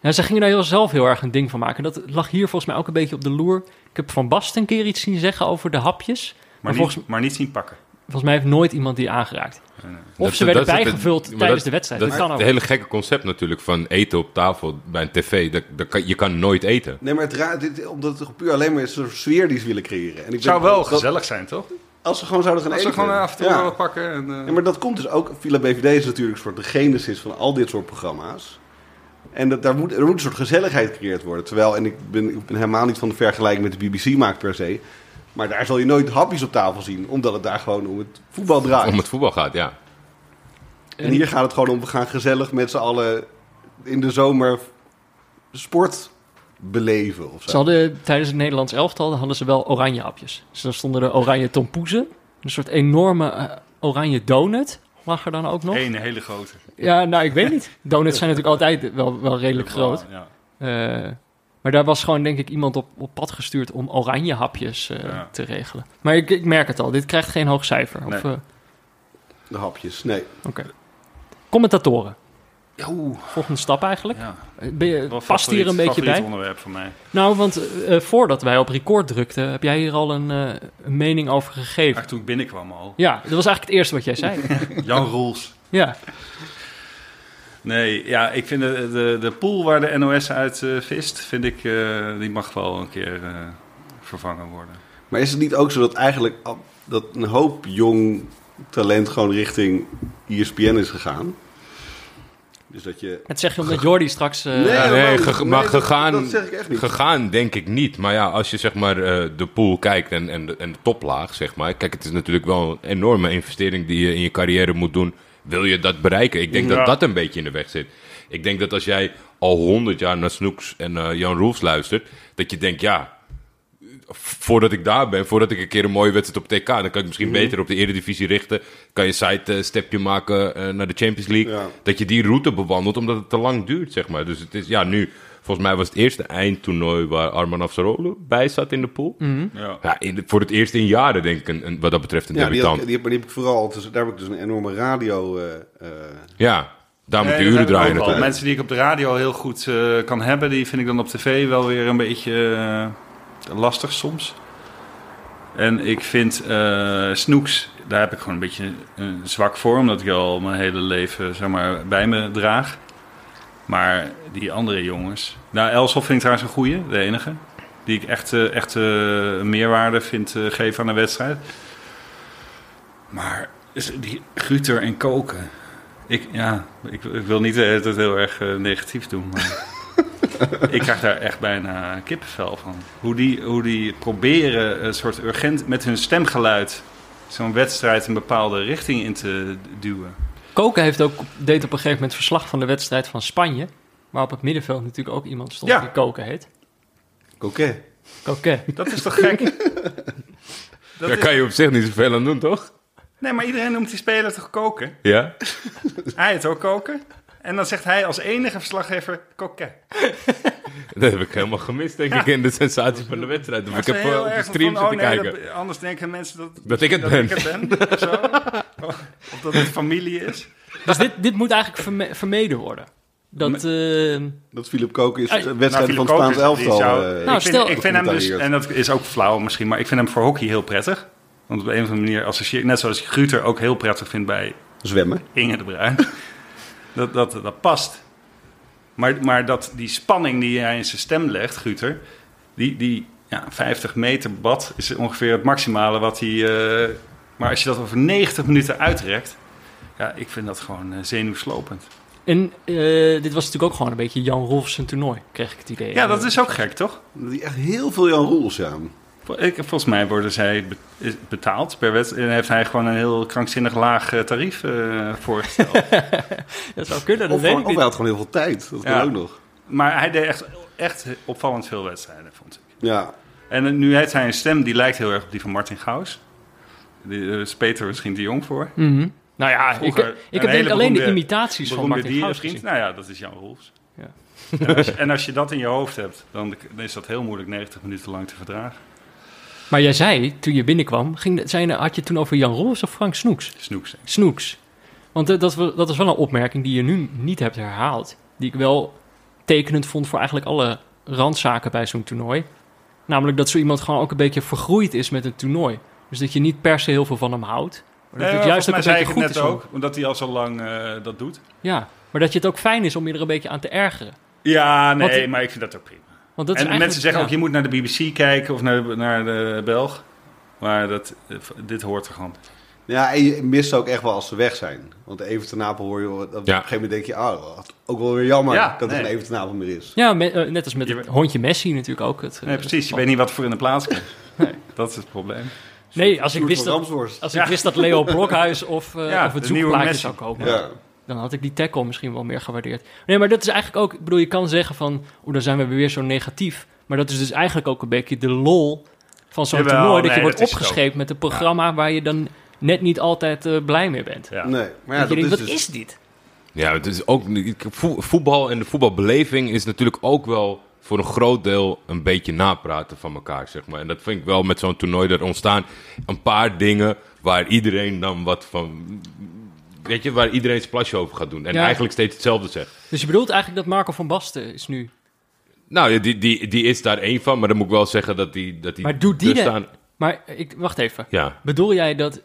Ja, ze gingen daar heel zelf heel erg een ding van maken. Dat lag hier volgens mij ook een beetje op de loer. Ik heb Van Basten een keer iets zien zeggen over de hapjes. maar, Maar niet, volgens- maar niet zien pakken. Volgens mij heeft nooit iemand die aangeraakt. Nee, nee. Of Dat- ze werden dat bijgevuld tijdens dat- de wedstrijd. Dat Dat, is kan ook. het hele gekke concept natuurlijk van eten op tafel bij een tv. Dat, dat kan, je kan nooit eten. Nee, maar het dit, omdat het puur alleen maar is een soort sfeer die ze willen creëren. En ik Het zou wel dat- gezellig zijn, toch? Als ze gewoon zouden gaan Als ze eten. gewoon af en toe Ja. wat pakken. En, eh, Ja, maar dat komt dus ook. Villa BVD is natuurlijk een soort de genesis van al dit soort programma's. En dat, daar moet, er moet een soort gezelligheid gecreëerd worden. Terwijl, en ik ben, ik ben helemaal niet van de vergelijking met de BBC maakt per se. Maar daar zal je nooit hapjes op tafel zien. Omdat het daar gewoon om het voetbal draait. Om het voetbal gaat, ja. En hier gaat het gewoon om, we gaan gezellig met z'n allen in de zomer sport beleven of zo. Ze hadden tijdens het Nederlands elftal hadden ze wel oranje hapjes. Dus dan stonden er oranje tompoezen. Een soort enorme eh, oranje donut lag er dan ook nog. Eén hele grote. Ja, nou, ik weet niet. Donuts zijn natuurlijk altijd wel, wel redelijk groot. Ja. Eh, Maar daar was gewoon denk ik iemand op, op pad gestuurd om oranje hapjes eh, Ja. te regelen. Maar ik, ik merk het al, dit krijgt geen hoog cijfer. Of, eh, De hapjes, nee. Oké. Commentatoren. Oeh, Volgende stap eigenlijk. ja. Ben je, Wel past favoriet- hier een beetje bij? onderwerp voor mij. Nou, want eh, voordat wij op record drukten, heb jij hier al een, eh, een mening over gegeven. Eigenlijk toen ik binnenkwam al. Ja, dat was eigenlijk het eerste wat jij zei. Jan Roels. ja. Nee, ja, ik vind de, de, de pool waar de NOS uit eh, vist, vind ik, eh, die mag wel een keer eh, vervangen worden. Maar is het niet ook zo dat eigenlijk dat een hoop jong talent gewoon richting ESPN is gegaan? Dus dat je... Het zeg je omdat Jordi straks... eh, Nee, Ja, nee, ge- maar gegaan, dat zeg ik echt niet. gegaan denk ik niet. Maar ja, als je zeg maar eh, de pool kijkt en, en, de, en de toplaag, zeg maar. Kijk, het is natuurlijk wel een enorme investering die je in je carrière moet doen. Wil je dat bereiken? Ik denk Ja. dat dat een beetje in de weg zit. Ik denk dat als jij al honderd jaar naar Snoeks en eh, Jan Roels luistert, dat je denkt, ja, voordat ik daar ben, voordat ik een keer een mooie wedstrijd op TK, dan kan ik misschien beter op de Eredivisie richten. Kan je site een stepje maken eh, naar de Champions League. Ja. Dat je die route bewandelt, omdat het te lang duurt, zeg maar. Dus het is, ja, nu, volgens mij was het eerste eindtoernooi waar Arman Afsaroglu bij zat in de pool. Ja. Ja, in de- voor het eerst in jaren, denk ik, een, een- wat dat betreft een Ja, die, debutant. die, heb, die heb ik vooral, dus, daar heb ik dus een enorme radio... eh, eh, Ja, daar moet je uren draaien natuurlijk. Mensen die ik op de radio heel goed eh, kan hebben, die vind ik dan op tv wel weer een beetje eh, lastig soms. En ik vind eh, Snoeks, daar heb ik gewoon een beetje een zwak voor, omdat ik al mijn hele leven zeg maar, bij me draag. Maar die andere jongens. Nou, Elshoff vind ik trouwens een goeie, de enige. Die ik echt, eh, echt eh, meerwaarde vind geven aan de wedstrijd. Maar die Gruter en Koken. Ik, ja, ik, wil niet het heel erg negatief doen, maar ik krijg daar echt bijna kippenvel van. Hoe die, hoe die proberen een soort urgent met hun stemgeluid zo'n wedstrijd een bepaalde richting in te duwen. Koken heeft ook, deed op een gegeven moment verslag van de wedstrijd van Spanje. Waar op het middenveld natuurlijk ook iemand stond Ja. die Koken heet. Coquet. Koken. Dat is toch gek? Dat Daar is- kan je op zich niet zoveel aan doen, toch? Nee, maar iedereen noemt die speler toch koken? Ja? Hij het ook koken? En dan zegt hij als enige verslaggever koken. Dat heb ik helemaal gemist, denk ik, in de sensatie van de wedstrijd. Of ik heb eh, op de stream van, oh zitten nee, kijken. dat- anders denken mensen dat, Dat ik het dat ben. ik het ben. Of, zo. of dat het familie is. Dus dit, dit moet eigenlijk verme- vermeden worden. Dat, eh, Dat Philip Koken is de wedstrijd Nou, van het Spaans elftal. zou- eh, Nou, ik, vind, stel- ik vind hem dus, en dat is ook flauw misschien, maar ik vind hem voor hockey heel prettig. Want op een of andere manier associeer ik, net zoals ik Gruter ook heel prettig vind bij Zwemmen. Inge de Bruin. dat, dat, dat past. Maar, maar dat, die spanning die hij in zijn stem legt, Gruter, die, die ja, 50 meter bad is ongeveer het maximale wat hij... eh, maar als je dat over 90 minuten uitrekt, ja, ik vind dat gewoon eh, zenuwslopend. en eh, dit was natuurlijk ook gewoon een beetje Jan Rolfs zijn toernooi, kreeg ik het idee. Ja, dat is ook gek, toch? Die echt heel veel Jan Roels, ja. Ik, volgens mij worden zij betaald per wedstrijd. En heeft hij gewoon een heel krankzinnig laag eh, tarief eh, voorgesteld. Dat zou kunnen, dat Of, weet gewoon- ik of niet. hij had gewoon heel veel tijd. Dat kan Ja. ook nog. maar hij deed echt, echt opvallend veel wedstrijden, vond ik. Ja. En eh, nu heeft hij een stem die lijkt heel erg op die van Martin Gauws. Die eh, is Peter misschien te jong voor. Mhm. Nou ja, ik, Vroeger ik heb ik hele alleen de imitaties van Martin dierenvriend. gezien. Nou ja, dat is Jan Rolfs. Ja. En, als je, en als je dat in je hoofd hebt, dan is dat heel moeilijk 90 minuten lang te verdragen. Maar jij zei, toen je binnenkwam, ging, zijn, had je toen over Jan Rolfs of Frank Snoeks? Snoeks. Snoeks. Want eh, dat, dat is wel een opmerking die je nu niet hebt herhaald. Die ik wel tekenend vond voor eigenlijk alle randzaken bij zo'n toernooi. Namelijk dat zo iemand gewoon ook een beetje vergroeid is met een toernooi. Dus dat je niet per se heel veel van hem houdt. Maar dat Nee, het juist ook een beetje goed is. net om- ook, omdat hij al zo lang eh, dat doet. Ja, maar dat je het ook fijn is om je er een beetje aan te ergeren. Ja, nee, Want- maar ik vind dat ook prima. Want dat is en eigenlijk- mensen zeggen ja. ook, je moet naar de BBC kijken of naar, naar de Belg. Maar dat, dit hoort er gewoon. Ja, en je mist ook echt wel als ze weg zijn. Want even ten Napel hoor je... Op een gegeven moment denk je... Oh, wat ook wel weer jammer Ja, dat er nee. geen even ten Napel meer is. Ja, me- eh, net als met Je het hondje Messi natuurlijk ook. Het, eh, Nee, precies. Je weet niet wat voor in de plaats komt. Nee. Dat is het probleem. Nee, als ik, wist dat, als ik wist dat Leo Blokhuis of, Ja, of het zoekplaatje Messi. zou komen... Dan had ik die tackle misschien wel meer gewaardeerd. Nee, maar dat is eigenlijk ook... Ik bedoel, je kan zeggen van... Oeh, dan zijn we weer zo negatief. Maar dat is dus eigenlijk ook een beetje de lol van zo'n Jawel, toernooi. Dat nee, je wordt dat opgescheept met een programma... waar je dan net niet altijd eh, blij mee bent. Ja. Nee, maar ja, dat denkt, is wat dus... is dit? Ja, het is ook voetbal en de voetbalbeleving is natuurlijk ook wel voor een groot deel een beetje napraten van elkaar, zeg maar. En dat vind ik wel met zo'n toernooi, er ontstaan een paar dingen waar iedereen dan wat van... Weet je, waar iedereen zijn plasje over gaat doen. En Ja. eigenlijk steeds hetzelfde zegt. Dus je bedoelt eigenlijk dat Marco van Basten is nu... Nou, die, die, die is daar één van, maar dan moet ik wel zeggen dat die... Dat die Maar doet die staan- Maar ik, wacht even. Ja. Bedoel jij dat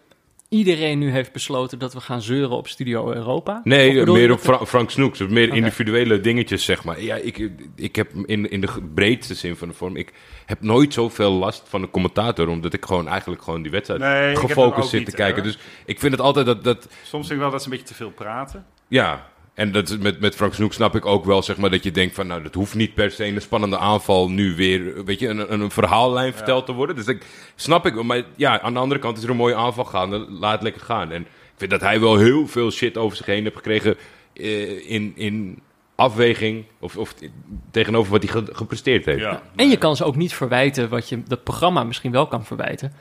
iedereen nu heeft besloten dat we gaan zeuren op Studio Europa? Nee, meer op Fra- Frank Snoeks. Meer individuele dingetjes, zeg maar. Ja, ik, ik heb in, in de breedste zin van de vorm... Ik heb nooit zoveel last van een commentator... omdat ik gewoon eigenlijk gewoon die wedstrijd Nee, gefocust zit niet, te kijken. Dus ik vind het altijd dat... dat Soms denk ik wel dat ze een beetje te veel praten. ja, en dat is met, met Frank Snoek snap ik ook wel, zeg maar... dat je denkt van, nou, dat hoeft niet per se... een spannende aanval nu weer, weet je... een, een, een verhaallijn verteld te worden. Dus ik snap ik wel. Maar ja, aan de andere kant is er een mooie aanval gaande. Laat het lekker gaan. En ik vind dat hij wel heel veel shit over zich heen heeft gekregen... eh, in, in afweging of, of tegenover wat hij ge- gepresteerd heeft. Ja. En je kan ze ook niet verwijten wat je dat programma misschien wel kan verwijten.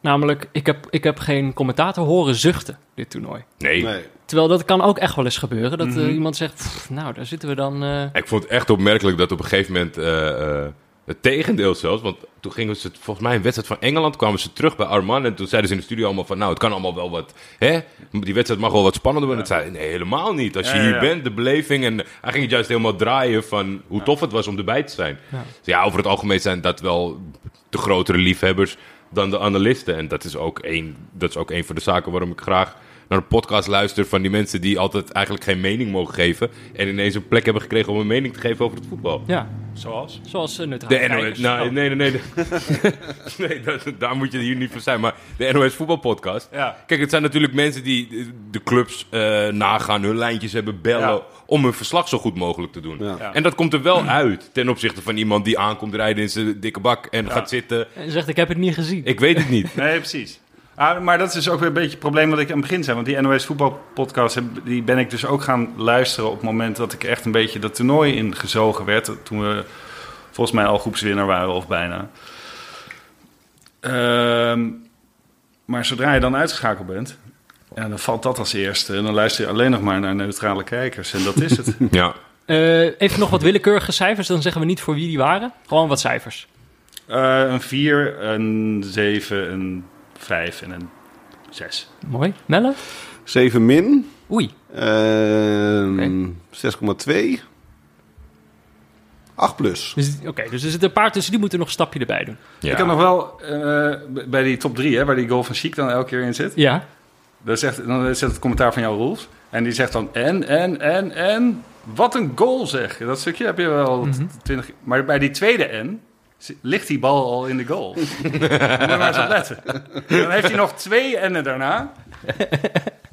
Namelijk, ik heb, ik heb geen commentator horen zuchten, dit toernooi. Nee. Nee. Terwijl dat kan ook echt wel eens gebeuren. Dat eh, Mhm. iemand zegt, "Pff, nou, daar zitten we dan... eh." Ik vond het echt opmerkelijk dat op een gegeven moment eh, eh, het tegendeel zelfs. Want toen gingen ze, volgens mij een wedstrijd van Engeland, kwamen ze terug bij Arman. En toen zeiden ze in de studio allemaal van, nou, het kan allemaal wel wat, hè? Die wedstrijd mag wel wat spannender worden. En het zei, nee, helemaal niet. Als je Ja, ja, hier ja. bent, de beleving. En hij ging het juist helemaal draaien van hoe tof het was om erbij te zijn. Ja. Dus ja, over het algemeen zijn dat wel de grotere liefhebbers dan de analisten. En dat is ook één, dat is ook één van de zaken waarom ik graag naar een podcast luister van die mensen die altijd eigenlijk geen mening mogen geven. En ineens een plek hebben gekregen om een mening te geven over het voetbal. ja, Zoals? zoals uh, neutrale De NOS, nou, Oh. nee, nee, nee. nee dat, daar moet je hier niet voor zijn. Maar de NOS voetbalpodcast. Ja. Kijk, het zijn natuurlijk mensen die de- clubs eh, nagaan, hun lijntjes hebben, bellen. Ja. om hun verslag zo goed mogelijk te doen. Ja. Ja. En dat komt er wel uit ten opzichte van iemand die aankomt rijden in zijn dikke bak en gaat zitten. En zegt, ik heb het niet gezien. Ik weet het niet. Nee, precies. Ah, maar dat is dus ook weer een beetje het probleem wat ik aan het begin zei. Want die NOS voetbalpodcast, heb- die ben ik dus ook gaan luisteren op het moment dat ik echt een beetje dat toernooi ingezogen werd. Toen we volgens mij al groepswinnaar waren of bijna. Ehm, maar zodra je dan uitgeschakeld bent, ja, dan valt dat als eerste. En dan luister je alleen nog maar naar neutrale kijkers. En dat is het. Ja. Eh, even nog wat willekeurige cijfers, dan zeggen we niet voor wie die waren. Gewoon wat cijfers. Eh, een 4, een 7, een 5 en een 6. Mooi. Melle? 7 min. Oei. Ehm 6,2. 8 plus. Dus, Oké, dus er zitten een paar tussen, die moeten nog een stapje erbij doen. ja. Ik heb nog wel eh, bij die top 3, hè, waar die goal van Chic dan elke keer in zit. Ja. Dan zegt, dan zit het commentaar van jou, Rolf. En die zegt dan en, en, en, en. Wat een goal zeg. Dat stukje heb je wel Mhm. 20. Maar bij die tweede en ligt die bal al in de goal. Moet je maar eens op letten. Dan heeft hij nog twee ennen daarna.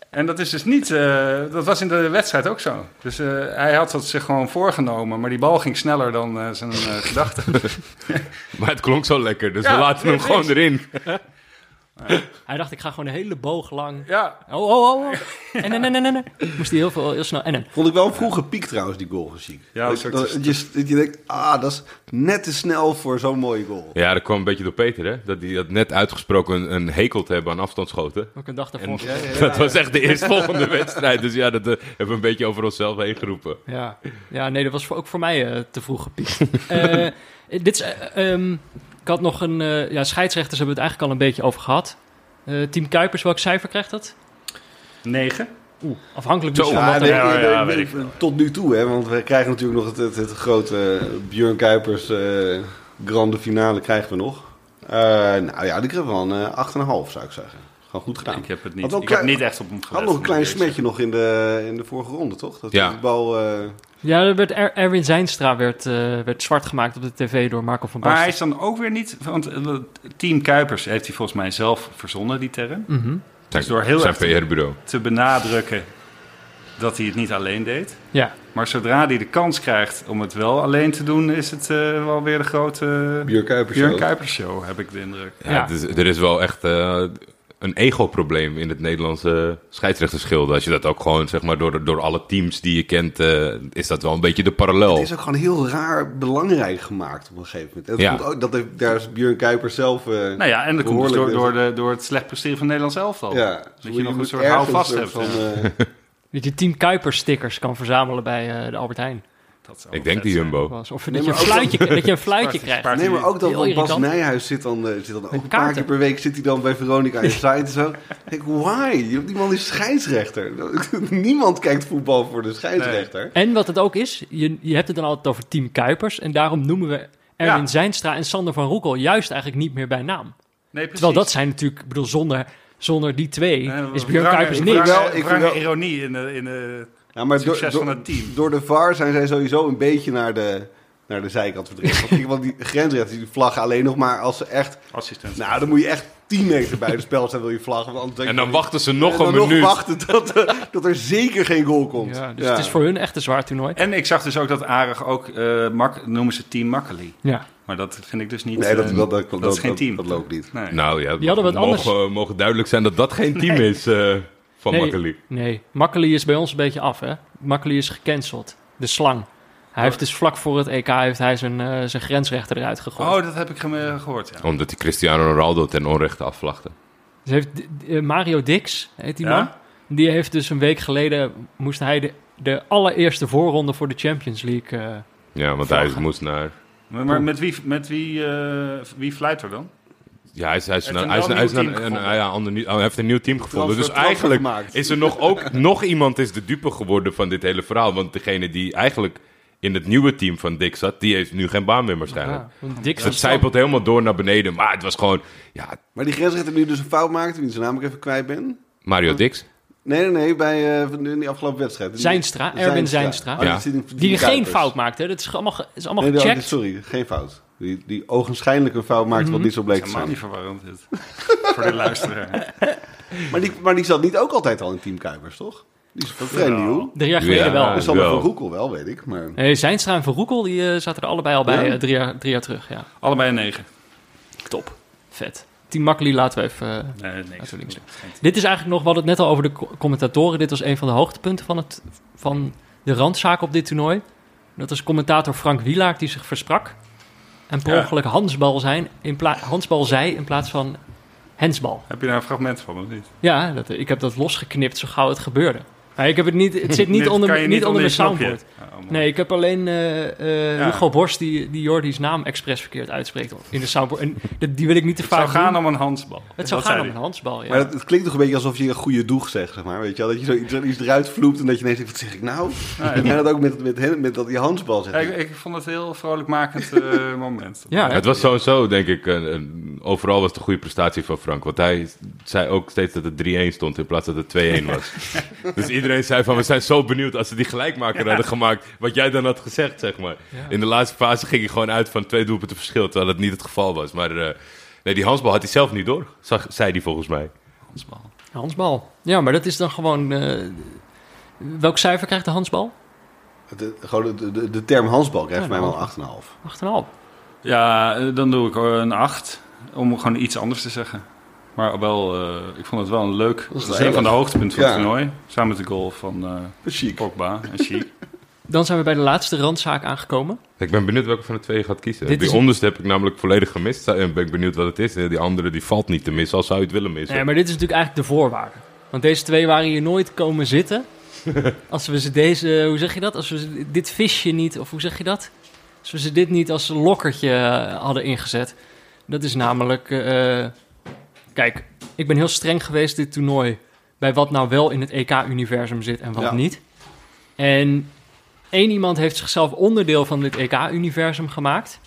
En dat is dus niet... eh, dat was in de wedstrijd ook zo. Dus eh, hij had dat zich gewoon voorgenomen. Maar die bal ging sneller dan eh, zijn gedachten. Maar het klonk zo lekker, dus Ja, we laten hem gewoon erin. Hij dacht, ik ga gewoon een hele boog lang. Ja, Oh, oh, oh. oh. En, en, en, en, en. Moest hij heel, veel, heel snel. En, en. Vond ik wel een vroege piek trouwens, die goal Chic. Ja, dat, je, je denkt, ah, dat is net te snel voor zo'n mooie goal. Ja, dat kwam een beetje door Peter, hè? Dat hij dat net uitgesproken een, een hekel te hebben aan afstandsschoten. Ook een dag daarvoor. dat was echt de eerstvolgende wedstrijd. Dus ja, dat eh, hebben we een beetje over onszelf heen geroepen. Ja. ja, nee, dat was voor, ook voor mij eh, te vroeg gepiekt. Eh, dit is, eh, ehm, ik had nog een... eh, ja, scheidsrechters hebben we het eigenlijk al een beetje over gehad. Eh, Team Kuipers, welk cijfer krijgt dat? 9. Oeh, afhankelijk dus van Ja, wat nee, er... ja, nee, ja, nee, weet ik tot nu toe, hè, want we krijgen natuurlijk nog het, het, het grote Björn Kuipers eh, grande finale krijgen we nog. Eh, nou ja, die krijgen we wel een eh, 8,5 zou ik zeggen. Gewoon goed gedaan. Ik heb het niet, ik klein- heb niet echt op hem gelet. Had nog een klein smetje nog in de, in de vorige ronde, toch? Dat Ja. die bal... eh, Ja, er werd Er- Erwin Zijnstra werd, eh, werd zwart gemaakt op de tv door Marco van Maar hij Basten. is dan ook weer niet... Want eh, Team Kuipers heeft hij volgens mij zelf verzonnen, die term. Mhm. Dus door heel zijn erg te- te benadrukken dat hij het niet alleen deed. Ja, Maar zodra hij de kans krijgt om het wel alleen te doen... is het eh, wel weer de grote Björn Kuipers. Show. Kuipers show, heb ik de indruk. Ja, Ja. het is- er is wel echt eh, een ego-probleem in het Nederlandse scheidsrechterschilde. Als je dat ook gewoon, zeg maar, door, door alle teams die je kent, eh, is dat wel een beetje de parallel. Het is ook gewoon heel raar belangrijk gemaakt op een gegeven moment. Dat, Ja. komt ook, dat heeft, daar is Björn Kuipers zelf... eh, Nou ja, en dat komt dus door, door, de, door het slecht presteren van Nederland zelf al. ja, je nog een soort houvast hebt, Van, eh, dat je Team Kuipers stickers kan verzamelen bij eh, de Albert Heijn. Dat zou Ik denk zijn. Jumbo. Was. Of Nee, dat, je een fluitje, dat je een fluitje krijgt. Nee, maar ook Heel van Bas. Nijhuis zit dan, eh, zit dan ook een paar keer per week zit hij dan bij Veronica in site en zo. Ik denk, why? Die man is scheidsrechter. Niemand kijkt voetbal voor de scheidsrechter. En wat het ook is, je, je hebt het dan altijd over Team Kuipers. En daarom noemen we Erwin Ja. Zijnstra en Sander van Roekel juist eigenlijk niet meer bij naam. Nee, precies. Terwijl dat zijn natuurlijk, ik bedoel, zonder, zonder die twee Nee, is Björn Kuipers niks. Wel, ik wel- ironie in de, in de Ja, maar door, succes door, van het team. door de VAR zijn zij sowieso een beetje naar de, naar de zijkant verdreven. Want, die grensrechters die vlaggen alleen nog maar als ze echt... assistent. Nou, dan moet je echt 10 meter bij het spel zijn wil je vlaggen. Want anders denk En je- dan wachten ze nog en een dan minuut. nog wachten tot, eh, tot er zeker geen goal komt. Ja, dus het is voor hun echt een zwaar toernooi. En ik zag dus ook dat Arig ook, eh, mak, noemen ze Team Makkeli. Ja. Maar dat vind ik dus niet... Nee, dat, eh, dat, dat, dat, is geen team. Dat, loopt niet. Nee. Nou ja, Die hadden wat mogen, anders. mogen duidelijk zijn dat dat geen team is eh, van Nee. Makkeli. Nee, Makkeli is bij ons een beetje af, hè. Makkeli is gecanceld. De slang. Hij heeft dus vlak voor het EK heeft hij zijn, eh, zijn grensrechter eruit gegooid. Oh, dat heb ik gehoord, ja. Omdat hij Cristiano Ronaldo ten onrechte afvlachte. Dus heeft, eh, Mario Dix, heet die Ja? man, die heeft dus een week geleden, moest hij de, de allereerste voorronde voor de Champions League... eh, Ja, want hij moest naar... Maar, maar met wie, met wie, eh, wie fluit er dan? Ja, hij is, hij een hij is, hij is ja, ander, oh, hij heeft een nieuw team gevonden. Transfer- dus eigenlijk gemaakt. is er nog, ook nog iemand is de dupe geworden van dit hele verhaal. Want degene die eigenlijk in het nieuwe team van Dick zat, die heeft nu geen baan meer waarschijnlijk. ja, Dus het zijpelt helemaal door naar beneden. Maar het was gewoon, ja, Maar die grensrechter nu dus een fout maakte, wie zijn naam ik even kwijt ben. Mario Dix. Nee, nee, nee, bij eh, van- in die afgelopen wedstrijd. Zijnstra, Erwin Zijnstra. Oh, Ja. die geen fout maakte. Dat is allemaal, is allemaal Nee, nee, gecheckt. sorry, geen fout. Die, die ogenschijnlijk een fout maakte wat niet zo bleek Dat te is helemaal zijn. niet verwarrend dit. Voor de luisteraar. Maar die, maar die zat niet ook altijd al in Team Kuipers, toch? Die is vrij Ja. nieuw. Drie jaar geleden Ja. wel. Dus Sander wel. van Roekel wel, weet ik. Maar... Nee, Zijnstra en Van Roekel die, eh, zaten er allebei al bij Ja? eh, drie, jaar, drie jaar terug. Ja, Allebei een negen. top. Vet. Team Makkeli laten we even... eh, Nee, niks. we Dit is eigenlijk nog, we hadden het net al over de co- commentatoren. Dit was een van de hoogtepunten van, het, van de randzaak op dit toernooi. Dat was commentator Frank Wielaert die zich versprak. En per ongeluk handsbal, zijn, in handsbal zei in plaats van hensbal. Heb je daar een fragment van of niet? Ja, dat, ik heb dat losgeknipt zo gauw het gebeurde. Maar ik heb het niet, het zit niet onder, niet onder mijn dit knopje. soundboard. Oh. Nee, ik heb alleen eh, eh, Ja. Hugo Borst die, die Jordi's naam expres verkeerd uitspreekt in de soundboard. En dat- die wil ik niet te Het vaak zou gaan doen. om een handsbal. Het zou Dat gaan om een handsbal, ja. Maar het, het klinkt toch een beetje alsof je een goede doeg zegt, zeg maar. Weet je wel? Dat je zoiets iets eruit vloept en dat je ineens denkt, wat zeg ik nou? Ja, En dat ook met, met, met, met dat die handsbal Ja, zegt. ik, ik vond het een heel vrolijkmakend eh, moment. Ja? Het was sowieso, denk ik, een, een- overal was het een goede prestatie van Frank. Want hij zei ook steeds dat het 3-1 stond in plaats dat het 2-1 was. dus iedereen zei van, we zijn zo benieuwd als ze die gelijkmaker hadden gemaakt. Wat jij dan had gezegd, zeg maar. Ja. In de laatste fase ging hij gewoon uit van twee doelpunten verschil. Terwijl het niet het geval was. Maar eh, nee, die Hansbal had hij zelf niet door. Zag, zei hij volgens mij. Handsbal. Hansbal. Ja, maar dat is dan gewoon... eh, welk cijfer krijgt de Hansbal? De, gewoon de, de, de term handsbal krijgt Ja, mij wel 8,5. 8,5. Ja, eh, dan doe ik een 8. Om gewoon iets anders te zeggen. Maar wel, eh, ik vond het wel een leuk... Dat is Dat een van de hoogtepunten van Ja. het toernooi. Samen met de goal van eh Chic. Pogba en Chic. Dan zijn we bij de laatste randzaak aangekomen. Ik ben benieuwd welke van de twee je gaat kiezen. Dit die is- onderste heb ik namelijk volledig gemist. En ben ik benieuwd wat het is. Die andere die valt niet te missen, al zou je het willen missen. Nee, maar dit is natuurlijk eigenlijk de voorwaarde. Want deze twee waren hier nooit komen zitten. Als we ze deze, hoe zeg je dat? Als we ze- dit visje niet, of hoe zeg je dat? Als we ze dit niet als lokkertje eh, hadden ingezet. Dat is namelijk, eh, kijk, ik ben heel streng geweest dit toernooi. Bij wat nou wel in het EK-universum zit en wat Ja. niet. En één iemand heeft zichzelf onderdeel van dit EK-universum gemaakt.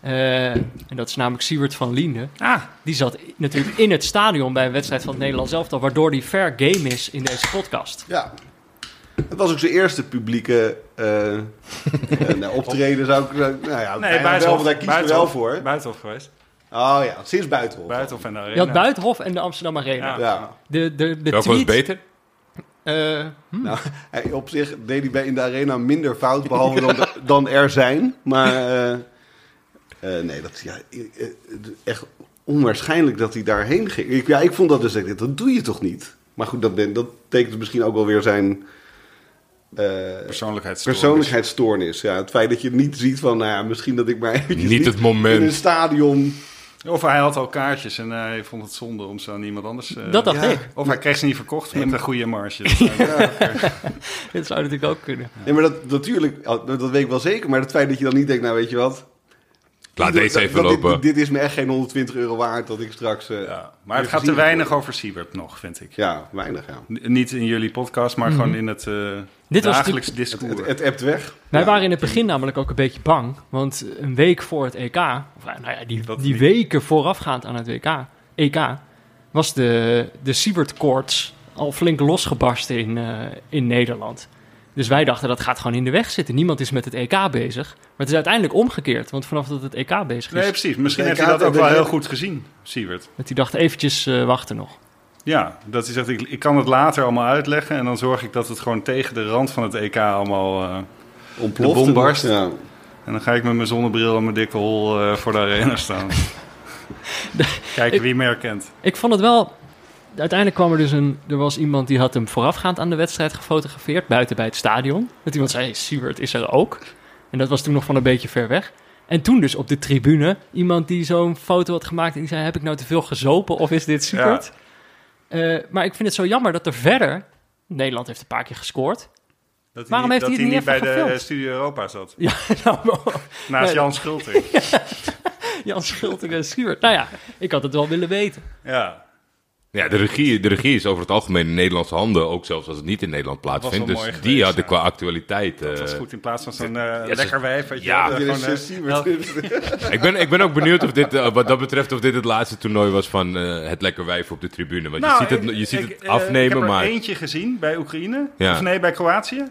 Eh, en dat is namelijk Siewert van Liende. Ah, Die zat natuurlijk in het stadion bij een wedstrijd van het Nederlands elftal, waardoor die fair game is in deze podcast. Ja. Het was ook zijn eerste publieke eh, eh, nou, optreden, zou ik nou ja, nee, Buitenhof. daar kiest wel voor. Buitenhof geweest. Oh ja, sinds Buitenhof. Buitenhof en de Arena. Je had Buitenhof en de Amsterdam Arena. Ja. Ja. De, de, de Welke was tweet... beter? Eh, hm, Nou, hij, op zich deed hij bij in de arena minder fout, behalve dan, dan er zijn. Maar eh, eh, nee, dat is ja, echt onwaarschijnlijk dat hij daarheen ging. Ik, ja, ik vond dat dus, ik dacht, dat doe je toch niet? Maar goed, dat, ben- dat tekent misschien ook wel weer zijn eh, Persoonlijkheidsstoornis. persoonlijkheidsstoornis. Ja, het feit dat je niet ziet van, nou ja, misschien dat ik maar eventjes Niet het moment. in een stadion Of hij had al kaartjes en hij vond het zonde om ze aan iemand anders... eh, Dat dacht ja. ik. Of hij kreeg ze niet verkocht met een goede marge. Dat zou- Dat zou natuurlijk ook kunnen. Nee, maar dat natuurlijk, dat dat weet ik wel zeker. Maar het feit dat je dan niet denkt, nou weet je wat... Laat dat- deze dat- even dat dit- lopen. Dit, is me echt geen 120 euro waard dat ik straks... eh, ja. Maar het gaat te weinig over Siebert nog, vind ik. Ja, weinig, ja. N- Niet in jullie podcast, maar gewoon in het eh Dit was dagelijks Het, discours. het, het ebt weg. Wij Ja. waren in het begin namelijk ook een beetje bang. Want een week voor het EK, of nou ja, die, Dat die niet. weken voorafgaand aan het WK, EK, was de, de Siebert-koorts al flink losgebarsten in, eh, in Nederland. Dus wij dachten dat gaat gewoon in de weg zitten. Niemand is met het EK bezig. Maar het is uiteindelijk omgekeerd. Want vanaf dat het EK bezig is, Nee, precies. Misschien heeft hij dat ook wel heel goed gezien, Siebert. dat hij dacht eventjes eh, wachten nog. Ja, dat hij zegt, ik, ik kan het later allemaal uitleggen... en dan zorg ik dat het gewoon tegen de rand van het EK allemaal... eh, Ontploft. de bom barst. Ja. en dan ga ik met mijn zonnebril en mijn dikke hol eh, voor de arena staan. Kijken wie me herkent. Ik vond het wel. Uiteindelijk kwam er dus een. Er was iemand die had hem voorafgaand aan de wedstrijd gefotografeerd. buiten bij het stadion. Dat iemand zei: hey, is er ook. En dat was toen nog van een beetje ver weg. En toen dus op de tribune. iemand die zo'n foto had gemaakt. en die zei: Heb ik nou te veel gezopen of is dit Siebert? Eh, maar ik vind het zo jammer dat er verder. Nederland heeft een paar keer gescoord. Dat Waarom niet, heeft dat hij niet niet bij de gefilmd? Studio Europa zat? Ja, nou, Naast Nee. Jan Schulting. Jan Schulting en Siebert. Nou ja, ik had het wel willen weten. ja. Ja, de regie, de regie is over het algemeen in Nederlandse handen, ook zelfs als het niet in Nederland plaatsvindt. Dus die hadden qua actualiteit. Dat was eh, goed in plaats van zo'n eh, lekker wijf. weet je Ja. eh, gewoon, ik, ben, ik ben ook benieuwd of dit, wat dat betreft, of dit het laatste toernooi was van eh, het lekker wijf op de tribune. Want Nou, je ziet het, je ziet ik- het afnemen, Ik heb er maar. eentje gezien bij Oekraïne. Ja. Of nee, bij Kroatië.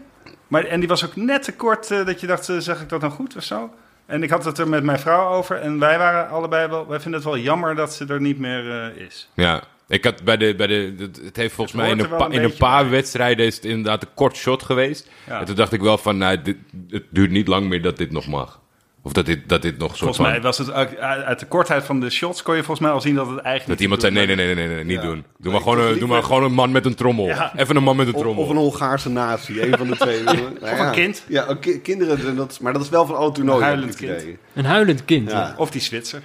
Maar, en die was ook net te kort dat je dacht, zeg ik dat nou goed of zo? En ik had het er met mijn vrouw over. En wij waren allebei wel... Wij vinden het wel jammer dat ze er niet meer eh, is. Ja, ik had bij de, bij de, het- heeft volgens Het mij in een, pa- een in een paar bij. wedstrijden is het inderdaad een kort shot geweest. Ja. En toen dacht ik wel van, nou, dit, het duurt niet lang meer dat dit nog mag. Of dat dit, dat dit nog soort Volgens van... mij was het uit, uit de kortheid van de shots... kon je volgens mij al zien dat het eigenlijk Dat iemand zei, nee, nee, nee, nee, nee, niet Ja. doen. Doe Nee, maar, gewoon een, doe maar gewoon een man met een trommel. Ja. Even een man met een Of, trommel. of een Hongaarse natie, een van de twee. Nou ja. een kind. Ja, kinderen, dat, maar dat is wel van alle toernooien. Huilend heb ik het kind. idee. Een huilend kind. Of die Zwitser.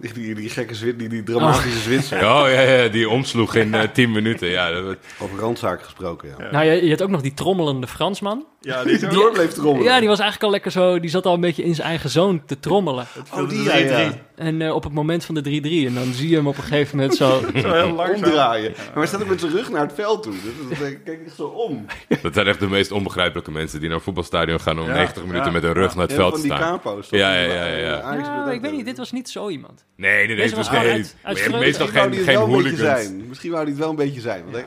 Die, die, die gekke Zwit, die, die dramatische Zwitser. Oh ja, ja, die omsloeg in eh, 10 minuten. Ja, dat, Over randzaken gesproken, ja. Nou, je, je had ook nog die trommelende Fransman. Ja, die Door bleef trommelen. Ja, die was eigenlijk al lekker zo. Die zat al een beetje in zijn eigen zoon te trommelen. Oh, die ja. 3-3. En eh, op het moment van de 3-3. En dan zie je hem op een gegeven moment zo. Zo heel langzaam. Omdraaien. Maar hij staat ook met zijn rug naar het veld toe. Dus dan kijk ik zo om. dat zijn echt de meest onbegrijpelijke mensen die naar een voetbalstadion gaan om Ja, 90 minuten ja, met hun rug naar het Ja, veld van te die staan. capo's. toch? Ja, ja, ja, ja, ja. Ik weet niet, dit was niet zo iemand. Nee, nee, Het was geen, meestal Misschien wou geen, het geen wel een beetje hooligans. zijn. Misschien wou hij het wel een beetje zijn. Want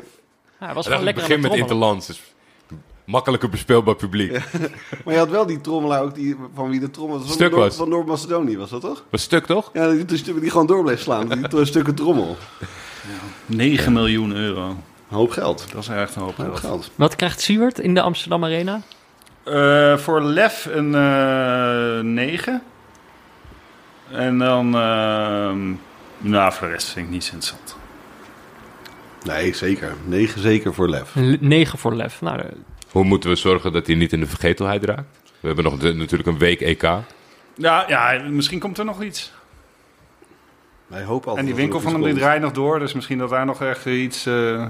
hij was gewoon het lekker aan begin het met. Interlands. Makkelijker bespeelbaar publiek. Maar je had wel die trommelaar ook, die, van wie de trommel... Van Stuk was. Van Noord-Macedonië was dat toch? Was stuk toch? Ja, die, die, die gewoon door bleef slaan. Die stukken trommel. 9 miljoen euro. Een hoop geld. Dat is echt een hoop Een hoop geld. geld. Wat krijgt Siewert in de Amsterdam Arena? Eh, voor Lef een eh 9. En dan... ehm, nou, voor de rest vind ik niet interessant. Nee, zeker. 9 zeker voor Lef. Een 9 voor Lef. Nou, Hoe moeten we zorgen dat hij niet in de vergetelheid raakt? We hebben nog de- natuurlijk een week EK. Ja, ja, misschien komt er nog iets. Wij hopen altijd En die winkel van hem die draait nog door. Dus misschien dat daar nog echt iets eh,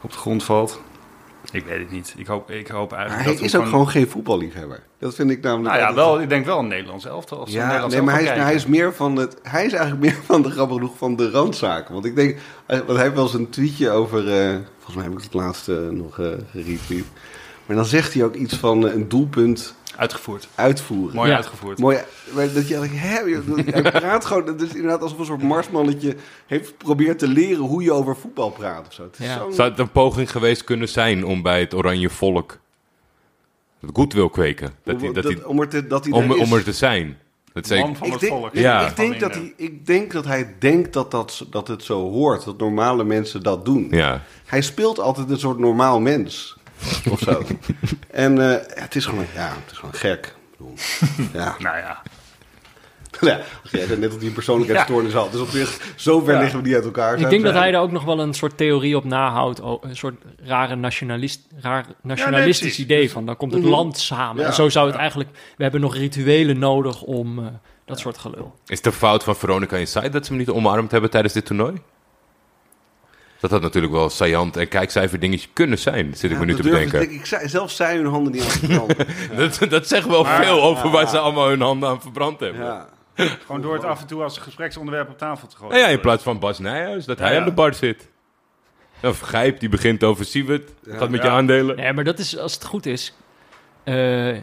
op de grond valt. Ik weet het niet. Ik hoop, ik hoop Maar eigenlijk hij dat is ook gewoon geen voetballiefhebber. Dat vind ik namelijk... Nou ja, wel, ik denk wel een Nederlands elftal. Als een Ja, Nederlands nee, maar hij is, elftal hij is meer van het. Hij is eigenlijk meer van de grappig genoeg van de randzaken. Want ik denk, eh, want hij heeft wel eens een tweetje over. eh, volgens mij heb ik het laatste nog eh geretweet. Maar dan zegt hij ook iets van eh, een doelpunt Uitgevoerd. uitvoeren. Mooi Ja. uitgevoerd. Mooi, maar dat je denkt, hè, hij praat gewoon, het is inderdaad alsof een soort marsmannetje heeft probeert te leren hoe je over voetbal praat of zo. Het is Ja. Zou het een poging geweest kunnen zijn om bij het oranje volk het goed wil kweken? Dat hij, om, dat dat- hij, om er te, dat hij om, om er te zijn. Dat Man van ik het denk, volk. Ja. ik, denk dat hij, ik denk dat hij denkt dat, dat, dat het zo hoort, dat normale mensen dat doen. ja. Hij speelt altijd een soort normaal mens. Of zo. en eh, het is gewoon, ja, het is gewoon gek. Ja, Nou ja. Ja, jij zei net dat hij een persoonlijkheidsstoornis had. Dus op zich, zo ver Ja. liggen we niet uit elkaar. Ik denk dat hij daar ook nog wel een soort theorie op nahoudt. Een soort rare nationalist, raar nationalistisch idee van. Dan komt het Mhm. land samen. Ja. En zo zou het eigenlijk... We hebben nog rituelen nodig om eh, dat soort gelul. Is een fout van Veronica Inside dat ze hem niet omarmd hebben tijdens dit toernooi? Dat had natuurlijk wel saillant en kijkcijfer dingetje kunnen zijn, zit ik Ja, me nu te durf ik- bedenken. Ik, zei, zelf zij hun handen niet aan te branden. Dat, dat zegt wel Maar- veel over waar ze allemaal hun handen aan verbrand hebben. Gewoon door het af en toe als gespreksonderwerp op tafel te gooien. Nou ja, in plaats van Bas Nijhuis, dat hij Ja, ja. aan de bar zit. Of Gijp, die begint over Siewert, gaat met je aandelen. Nee, maar dat is, als het goed is... eh,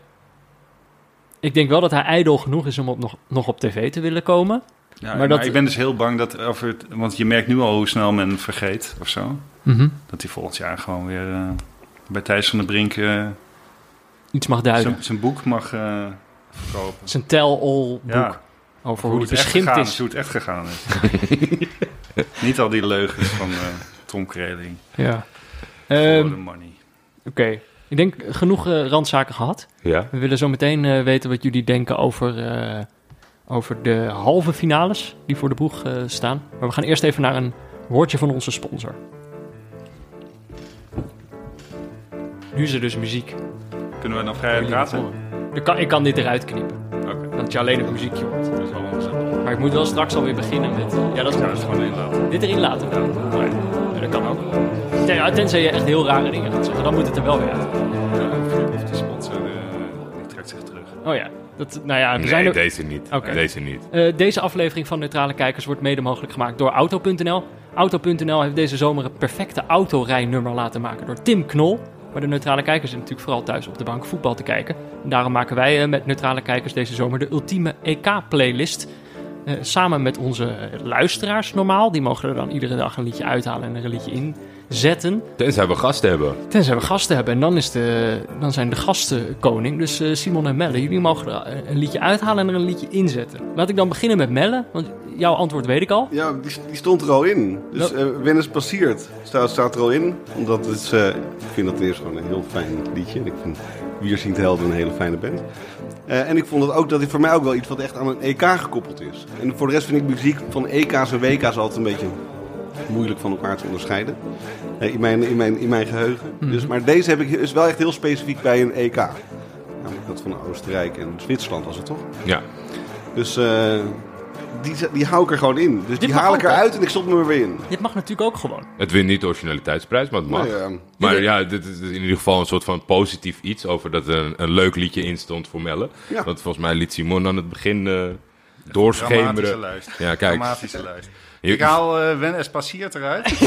ik denk wel dat hij ijdel genoeg is om op, nog, nog op tv te willen komen. Ja, Maar maar dat- ik ben dus heel bang dat over het... Want je merkt nu al hoe snel men vergeet of zo. Dat hij volgend jaar gewoon weer eh, bij Thijs van der Brink eh, Iets mag duiden. zijn- boek mag eh, verkopen. Zijn tell-all boek Ja, over hoe hoe het echt beschimpt gegaan is. Hoe het echt gegaan is. Niet al die leugens van eh, Tom Kreling. Ja. Ehm, the money. Oké, ik denk genoeg eh, randzaken gehad. Ja. We willen zo meteen eh, weten wat jullie denken over, eh, over de halve finales die voor de boeg eh, staan. Maar we gaan eerst even naar een woordje van onze sponsor. Nu is er dus muziek. Kunnen we dan vrij praten? Ik kan, ik kan dit eruit knippen, dat je alleen het muziekje hoort. dat is wel ongezellig. Maar ik moet wel straks alweer beginnen met... ja, dat is Ja, goed. dat is gewoon inlaten. Dit erin laten. Nee, ja, dat kan ook. Ten- ja, Tenzij je echt heel rare dingen gaat zeggen, dan moet het er wel weer uit. Of de sponsor eh, die trekt zich terug. Oh ja, dat, nou ja, Nee, zijn er... deze niet. Deze niet. Eh, deze aflevering van Neutrale Kijkers wordt mede mogelijk gemaakt door Auto.nl. Auto.nl heeft deze zomer een perfecte autorijnummer laten maken door Tim Knol. Maar de Neutrale Kijkers zitten natuurlijk vooral thuis op de bank voetbal te kijken. En daarom maken wij eh, met Neutrale Kijkers deze zomer de ultieme EK-playlist. Eh, samen met onze eh, luisteraars normaal. Die mogen er dan iedere dag een liedje uithalen en er een liedje inzetten. Tenzij we gasten hebben. Tenzij we gasten hebben. En dan, is de, dan zijn de gasten koning. Dus eh, Simon en Melle, jullie mogen er een liedje uithalen en er een liedje inzetten. Laat ik dan beginnen met Melle. Want jouw antwoord weet ik al. Ja, die, die stond er al in. Dus eh Wennis passeert staat, staat er al in. Omdat het is, eh, ik vind dat eerst gewoon een heel fijn liedje. En ik vind Wier zingt Helden een hele fijne band. Eh, en ik vond het ook dat dit voor mij ook wel iets wat echt aan een EK gekoppeld is. En voor de rest vind ik muziek van EK's en WK's altijd een beetje moeilijk van elkaar te onderscheiden. Eh, in, mijn, in, mijn, in mijn geheugen. dus, maar deze heb ik is wel echt heel specifiek bij een EK. Namelijk dat van Oostenrijk en Zwitserland was het toch? Ja. Dus eh, die, die hou ik er gewoon in. Dus die haal ik eruit en ik stop er weer in. Dit mag natuurlijk ook gewoon. Het wint niet de originaliteitsprijs, maar het mag. Nou ja. Maar ja, dit is in ieder geval een soort van positief iets over dat er een, een leuk liedje in stond voor Melle. Ja. Want volgens mij liet Simon aan het begin uh, Dramatische doorschemeren. lijst. Ja, kijk. Dramatische lijst. Je- Ik haal eh Wen Espaciert eruit.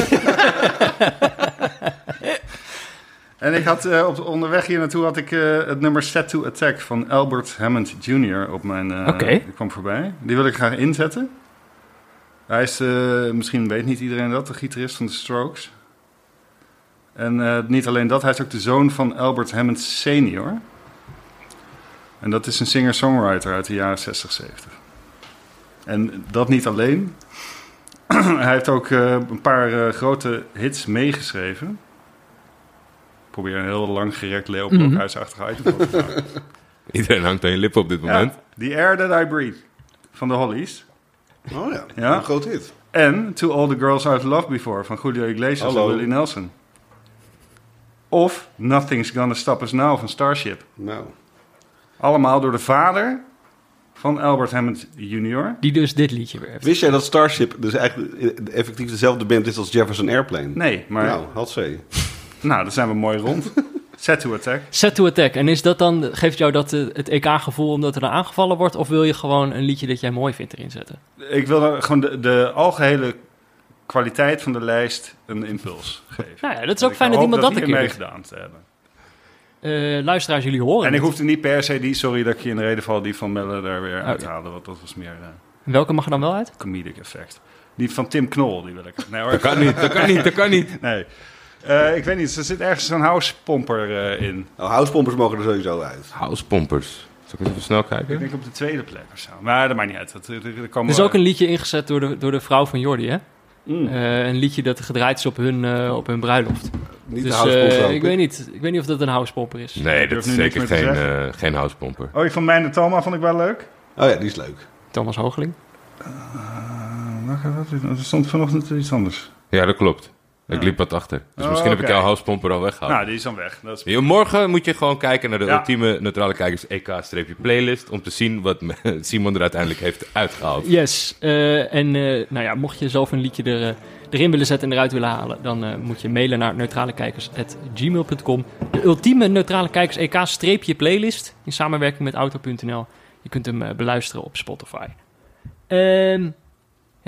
en ik had eh, op onderweg hier naartoe had ik eh, het nummer Set to Attack van Albert Hammond Jr. op mijn. eh Oké. Die kwam voorbij. Die wil ik graag inzetten. Hij is, eh, misschien weet niet iedereen dat, de gitarist van de Strokes. En eh, niet alleen dat, hij is ook de zoon van Albert Hammond senior. En dat is een singer-songwriter uit de jaren 60, 70. En dat niet alleen. hij heeft ook eh, een paar eh, grote hits meegeschreven. Ik probeer een heel lang gerekt Leo Mhm. Blokhuisachtig item te. Iedereen hangt aan je lippen op dit moment. Ja, The Air That I Breathe van de Hollies. Oh ja, Ja. een groot hit. En To All The Girls I've Loved Before van Julio Iglesias Hallo. en Willie Nelson. Of Nothing's Gonna Stop Us Now van Starship. Nou, Allemaal door de vader van Albert Hammond Jr. Die dus dit liedje weer heeft. wist jij dat Starship dus eigenlijk effectief dezelfde band is als Jefferson Airplane? Nee, maar Nou, nou, had ze. dan zijn we mooi rond. Set to Attack. Set to attack. En is dat dan, geeft jou dat eh, het EK-gevoel omdat er dan aangevallen wordt? Of wil je gewoon een liedje dat jij mooi vindt erin zetten? Ik wil er gewoon de, de algehele kwaliteit van de lijst een impuls geven. Nou ja, dat is ook fijn dat iemand dat een hier keer mee doet. gedaan te hebben. Eh, luisteraars, jullie horen En ik hoefde niet per se die, sorry dat ik je in de reden val, die van Melle daar weer uithaalde. Want dat was meer eh, Welke mag er dan wel uit? comedic effect. Die van Tim Knol, die wil ik. Nee hoor. Dat kan niet, dat kan niet, dat kan niet. Nee. Eh, ik weet niet, er zit ergens zo'n housepomper eh in. Nou, housepompers mogen er sowieso uit. Housepompers. Zal ik even snel Ik kijken? denk op de tweede plek of zo. Maar dat maakt niet uit. Dat, komen Er is ook een liedje ingezet door de, door de vrouw van Jordi, hè? Mm. Eh, een liedje dat gedraaid is op hun, eh, op hun bruiloft. Niet de Dus eh, hoop ik, weet niet, ik weet niet of dat een housepomper is. Nee, dat durf is zeker geen, geen housepomper. Oh, die van Mijn de Toma vond ik wel leuk. Oh ja, die is leuk. Thomas Hoogeling. Uh, er stond vanochtend iets anders. Ja, dat klopt. Ik liep wat achter. Dus Oh, misschien heb ik jouw houspomper al weggehaald. Nou, die is dan weg. Dat is... Yo, Morgen moet je gewoon kijken naar de Ja. ultieme neutrale kijkers EK-playlist om te zien wat Simon er uiteindelijk heeft uitgehaald. Yes. eh, en eh, nou ja, mocht je zelf een liedje er, eh, erin willen zetten en eruit willen halen, dan eh, moet je mailen naar neutralekijkers.gmail.com. De ultieme neutrale kijkers EK-playlist in samenwerking met auto.nl. Je kunt hem beluisteren op Spotify. Ehm,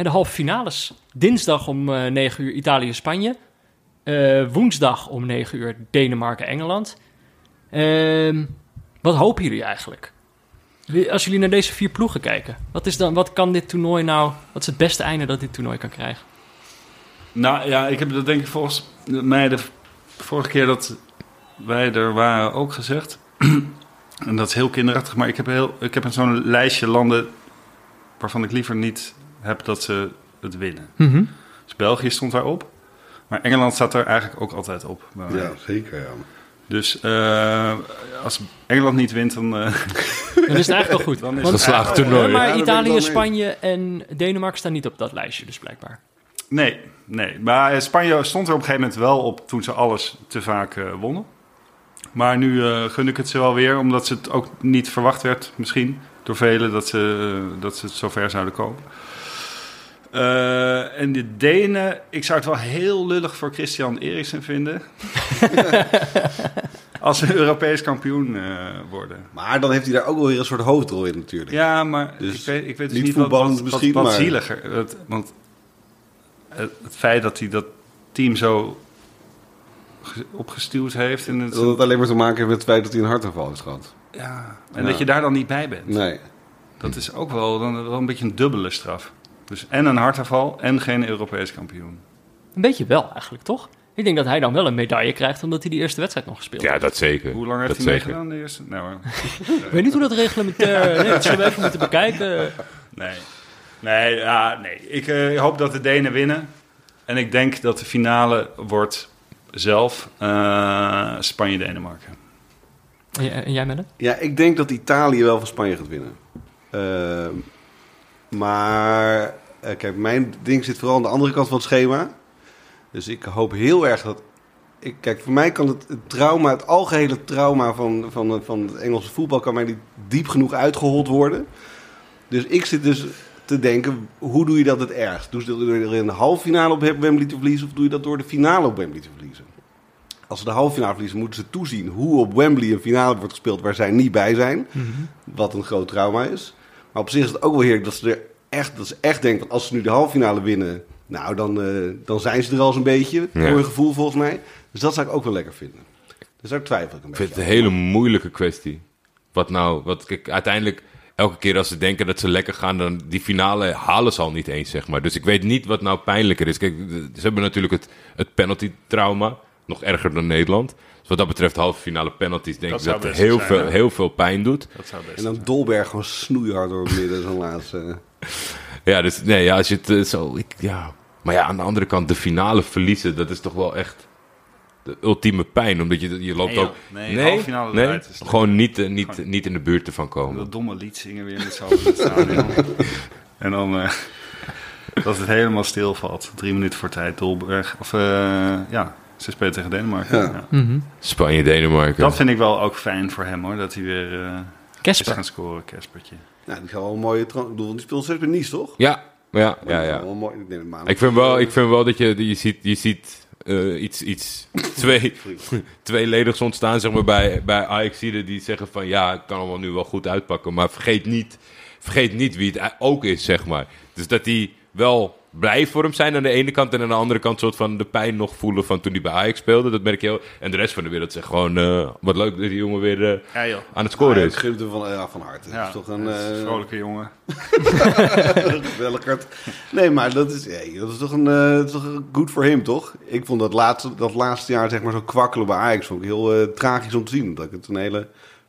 de halve finales. Dinsdag om eh 9 uur Italië-Spanje. Eh, woensdag om 9 uur Denemarken-Engeland. Ehm, wat hopen jullie eigenlijk? Als jullie naar deze vier ploegen kijken, wat, is dan, wat kan dit toernooi nou... Wat is het beste einde dat dit toernooi kan krijgen? Nou ja, ik heb dat denk ik volgens mij de vorige keer dat wij er waren ook gezegd. en dat is heel kinderachtig, maar ik heb, heel, ik heb zo'n lijstje landen waarvan ik liever niet heb dat ze het winnen. Dus België stond daarop. Maar Engeland staat er eigenlijk ook altijd op. bij mij. Ja, zeker, ja. Dus eh, als Engeland niet wint, dan... eh, Dan is het eigenlijk wel goed. Dan is het Ja, toernooi. maar Ja, daar Italië. Spanje en Denemarken staan niet op dat lijstje, dus blijkbaar. nee, nee. Maar eh, Spanje stond er op een gegeven moment wel op toen ze alles te vaak eh, wonnen. Maar nu eh, gun ik het ze wel weer, omdat ze het ook niet verwacht werd, misschien door velen, dat ze, dat ze het zover zouden komen. Eh, en de Denen, ik zou het wel heel lullig voor Christian Eriksen vinden. Als ze Europees kampioen eh, worden. Maar dan heeft hij daar ook wel weer een soort hoofdrol in natuurlijk. Ja, maar Dus ik weet, ik weet dus niet niet, wat, voetballend wat, misschien, wat, wat maar- zieliger. Het, want het, het feit dat hij dat team zo ge- opgestuurd heeft. En het, Dat het alleen maar te maken heeft met het feit dat hij een hartaanval heeft gehad. ja, en Ja. dat je daar dan niet bij bent. Nee. Dat is ook wel, dan, wel een beetje een dubbele straf. Dus en een hartaanval en geen Europees kampioen. Een beetje wel eigenlijk, toch? Ik denk dat hij dan wel een medaille krijgt, omdat hij die eerste wedstrijd nog gespeeld Ja, heeft. dat zeker. Hoe lang heeft dat hij zeker. meegedaan? De eerste? Nou. Ik weet niet hoe dat reglementair... Nee, dat zullen we even moeten bekijken. nee. Nee, ja, nee. Ik eh, hoop dat de Denen winnen. En ik denk dat de finale wordt zelf eh, Spanje-Denemarken. En jij- En jij, Melle? Ja, ik denk dat Italië wel van Spanje gaat winnen. Ehm, maar eh, kijk, mijn ding zit vooral aan de andere kant van het schema. Dus ik hoop heel erg dat. Ik, kijk, voor mij kan het, het trauma, het algehele trauma van, van, van het Engelse voetbal, kan mij niet diep genoeg uitgehold worden. Dus ik zit dus te denken, hoe doe je dat het ergst? Doe je dat door er in de halve finale op Wembley te verliezen, of doe je dat door de finale op Wembley te verliezen? Als ze de halve finale verliezen, moeten ze toezien hoe op Wembley een finale wordt gespeeld waar zij niet bij zijn. Wat een groot trauma is. Maar op zich is het ook wel heerlijk dat ze er echt, dat ze echt denken, dat als ze nu de halve finale winnen, nou dan, eh, dan zijn ze er al zo'n beetje, Ja. voor hun gevoel volgens mij. Dus dat zou ik ook wel lekker vinden. Dus daar twijfel ik een Ik beetje vind het een hele moeilijke kwestie. Wat nou, wat kijk, uiteindelijk, elke keer als ze denken dat ze lekker gaan, dan die finale halen ze al niet eens, zeg maar. Dus ik weet niet wat nou pijnlijker is. Kijk, ze hebben natuurlijk het, het penalty-trauma, nog erger dan Nederland. Dus wat dat betreft, halve finale penalties, denk Dat ik dat het heel, zijn, veel, heel veel pijn doet. Dat zou best En dan Dolberg gewoon snoeihard door het midden, zo'n laatste. Ja, dus nee, ja, als je het eh, zo, ik, ja. Maar ja, aan de andere kant, de finale verliezen, dat is toch wel echt de ultieme pijn. Omdat je, je loopt Nee, ook... Nee, halve finale nee, eruit is gewoon niet, eh, niet, Gewoon- niet in de buurt ervan komen. Dat domme lied zingen weer met z'n allen in het stadion. en dan eh, dat het helemaal stilvalt. Drie minuten voor tijd, Dolberg. Of eh, ja, ze spelen tegen Denemarken. Ja. Ja. Spanje, Denemarken. Dat vind ik wel ook fijn voor hem hoor, dat hij weer eh is Kesper. gaan scoren, Kespertje. Nou, die gaan wel een mooie... tra- Ik bedoel, die speelt steeds bij Nice, toch? Ja, ja, ja, ja. Wel een mooi, ik, denk Ik vind wel, ik vind wel dat je, je ziet, je ziet eh, iets, iets twee, tweeledigs ontstaan zeg maar, bij, bij ajax die zeggen van ja, het kan allemaal nu wel goed uitpakken. Maar vergeet niet, vergeet niet wie het ook is, zeg maar. Dus dat die wel blij voor hem zijn aan de ene kant en aan de andere kant soort van de pijn nog voelen van toen hij bij Ajax speelde. Dat merk je heel. En de rest van de wereld zegt gewoon, eh, wat leuk dat die jongen weer eh, Ja aan het scoren ik is. het hem van, ja, van harte. Ja, is toch een... is een eh, vrolijke jongen. Welkert. Nee, maar dat is, ja, dat is toch een eh, toch good voor hem, toch? Ik vond dat laatste, dat laatste jaar zeg maar zo kwakkelen bij Ajax vond ik heel eh, tragisch om te zien. Dat ik het een hele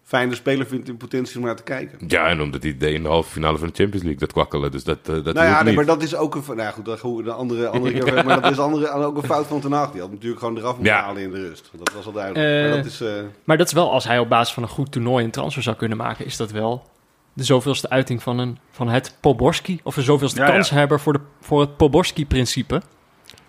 fijne speler vind in potentie om naar te kijken. Ja, en omdat hij deed in de halve finale van de Champions League, dat kwakkelen. Dus dat, eh, dat nou ja, hielp nee, niet. maar dat is ook een... Nou goed, dat andere, andere keer over, Maar dat is andere, ook een fout van Ten Hag. Die had natuurlijk gewoon eraf moeten Ja. halen in de rust. Dat was al duidelijk. Eh, maar dat is... eh, Maar dat is wel, als hij op basis van een goed toernooi een transfer zou kunnen maken, is dat wel de zoveelste uiting van, een, van het Poborski. Of de zoveelste Ja, ja. kanshebber voor, de, voor het Poborski-principe.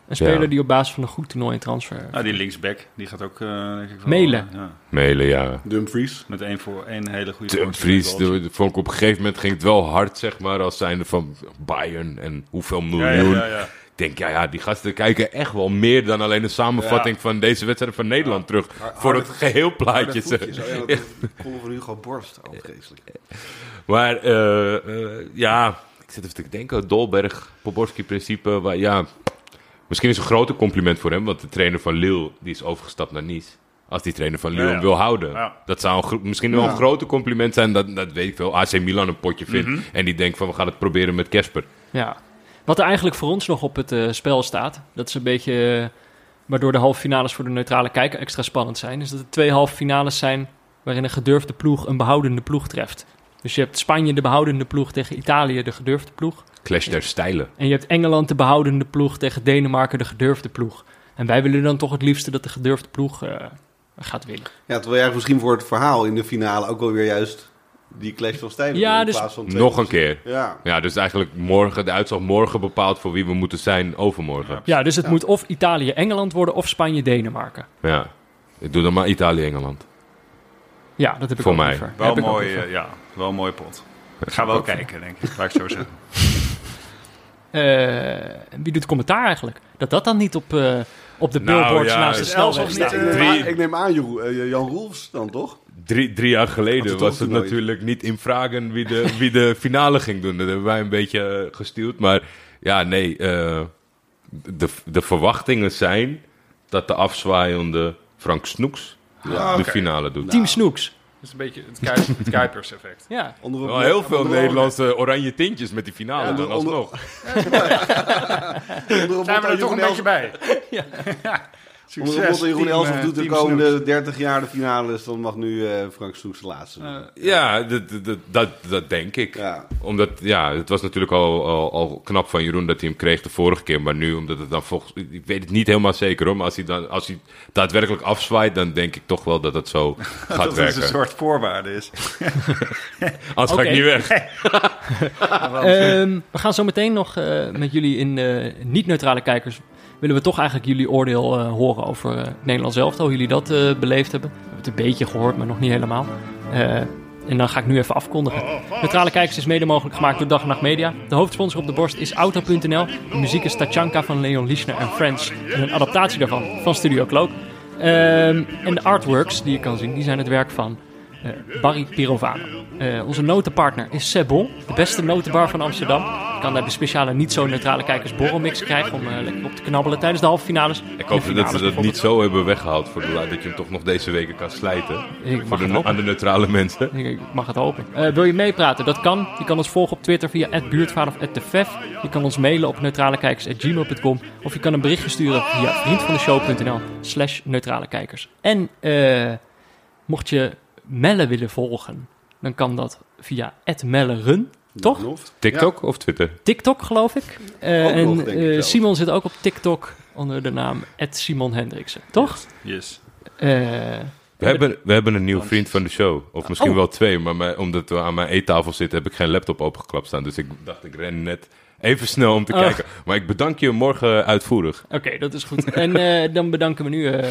Een speler Ja. die op basis van een goed toernooi een transfer... Nou, die linksback, die gaat ook, eh denk ik wel... Mailen. eh, ja, ja. Dumfries. met één voor één hele goede Dumfries, goaltje. de- vond ik op een gegeven moment ging het wel hard, zeg maar, als zijnde van Bayern en hoeveel miljoen. ja, ja, ja. Ik denk, ja, ja, die gasten kijken echt wel meer dan alleen de samenvatting Ja. van deze wedstrijd van Nederland terug. Voor het geheel plaatje. Oh ja, dat kon van Hugo Borst. Vreselijk. Maar eh, eh, ja, ik zit even te denken, Dolberg, Poborski-principe, waar, ja, misschien is een groter compliment voor hem, want de trainer van Lille, die is overgestapt naar Nice. Als die trainer van Lille Ja, ja. hem wil houden. Ja. Dat zou een misschien wel Ja. een groter compliment zijn, dat, dat weet ik veel. AC Milan een potje vindt Mhm. en die denkt van, we gaan het proberen met Kesper. Ja. Wat er eigenlijk voor ons nog op het eh, spel staat, dat is een beetje eh, waardoor de halve finales voor de neutrale kijker extra spannend zijn, is dat er twee halve finales zijn waarin een gedurfde ploeg een behoudende ploeg treft. Dus je hebt Spanje de behoudende ploeg tegen Italië de gedurfde ploeg. Clash der stijlen. En je hebt Engeland de behoudende ploeg tegen Denemarken de gedurfde ploeg. En wij willen dan toch het liefste dat de gedurfde ploeg eh, gaat winnen. Ja, terwijl jij misschien voor het verhaal in de finale ook wel weer juist die clash van stijlen Ja, in dus- plaats van twee Nog een keer. Ja. Ja, dus eigenlijk morgen, de uitslag morgen bepaalt voor wie we moeten zijn overmorgen. Ja, dus het Ja. moet of Italië-Engeland worden of Spanje-Denemarken. Ja. Ik doe dan maar Italië-Engeland. Ja, dat heb ik Voor ook mij. liever. Wel Heb ik ook mooi, liever. eh, ja, wel een mooie pot. Ik ga wel kijken, denk ik. Laat ik zo zeggen. Eh, wie doet commentaar eigenlijk? Dat dat dan niet op, eh, op de Nou, billboards ja, naast de is snelweg staat. of Ik niet, neem, Drie- aan, ik neem aan, Jeroen- eh, Jan Roelfs dan toch? Drie, drie jaar geleden het was het nooit. natuurlijk niet in vragen wie de, wie de finale ging doen. Dat hebben wij een beetje eh, gestuurd. Maar ja, nee. eh, de, de verwachtingen zijn dat de afzwaaiende Frank Snoeks Ja, de finale doet. Team Snoeks. Dat is een beetje het, Kuip- het Kuipers-effect. Ja. Onder Wel heel veel Nederlandse oranje tintjes met die finale Ja, dan onder- alsnog. Zijn we er toch een beetje bij? Ja. Motto Jeroen team, Elsof eh, doet de komende Snoeks. 30 jaar de finales, dan mag nu eh, Frank Snoeks de laatste. doen. Ja, dat, dat, dat, dat denk ik. ja. Omdat, ja, het was natuurlijk al, al, al knap van Jeroen dat hij hem kreeg de vorige keer. Maar nu, omdat het dan volgens... Ik weet het niet helemaal zeker hoor. Maar als hij, dan, als hij daadwerkelijk afzwaait, dan denk ik toch wel dat het zo gaat Dat het werken. een soort voorwaarde is. Anders ga ik niet weg. Ehm, we gaan zo meteen nog eh, met jullie in eh, niet-neutrale kijkers... willen we toch eigenlijk jullie oordeel eh, horen over eh Nederland zelf. Hoe jullie dat eh, beleefd hebben. We hebben het een beetje gehoord, maar nog niet helemaal. En dan ga ik nu even afkondigen. Neutrale Kijkers is mede mogelijk gemaakt door Dag en Nacht Media. De hoofdsponsor op de borst is Auto.nl. De muziek is Tachanka van Leon Lischner en Friends. En een adaptatie daarvan van Studio Cloak. Ehm, en de artworks die je kan zien, die zijn het werk van Barry Pirovano. Eh, onze notenpartner is Sebon, de beste notenbar van Amsterdam. Je kan daar de speciale niet zo neutrale kijkers borrelmix krijgen om eh, lekker op te knabbelen tijdens de halve finales. Ik hoop dat ze dat niet zo hebben weggehaald. Voor de, dat je hem toch nog deze weken kan slijten. Ik Voor de, aan de neutrale mensen. Ik ik mag het hopen. Eh, wil je meepraten? Dat kan. Je kan ons volgen op Twitter via buurtvader of @defef. Je kan ons mailen op neutralekijkers.gmail.com. Of je kan een berichtje sturen via vriendvandeshow.nl slash neutralekijkers. En eh, mocht je Melle willen volgen, dan kan dat via @melleren. Toch? TikTok of Twitter? TikTok, geloof ik. Eh, en nog, denk ik eh. Simon zit ook op TikTok onder de naam Simon Hendriksen. Toch? Yes. Eh, We hebben, we hebben een nieuwe vriend van de show. Of misschien Oh. wel twee. Maar mij- omdat we aan mijn eettafel zitten, heb ik geen laptop opengeklapt staan. Dus ik dacht, ik ren net even snel om te Oh. kijken. Maar ik bedank je morgen uitvoerig. Oké, dat is goed. En eh, dan bedanken we nu eh,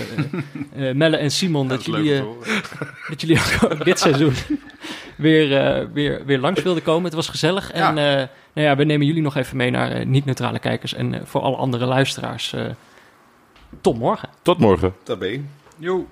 eh, Melle en Simon dat, jullie, eh, dat jullie ook dit seizoen weer, eh, weer, weer langs wilden komen. Het was gezellig. En eh, nou ja, we nemen jullie nog even mee naar niet-neutrale kijkers. En voor alle andere luisteraars, eh, tot morgen. Tot morgen. Tabé. Joe.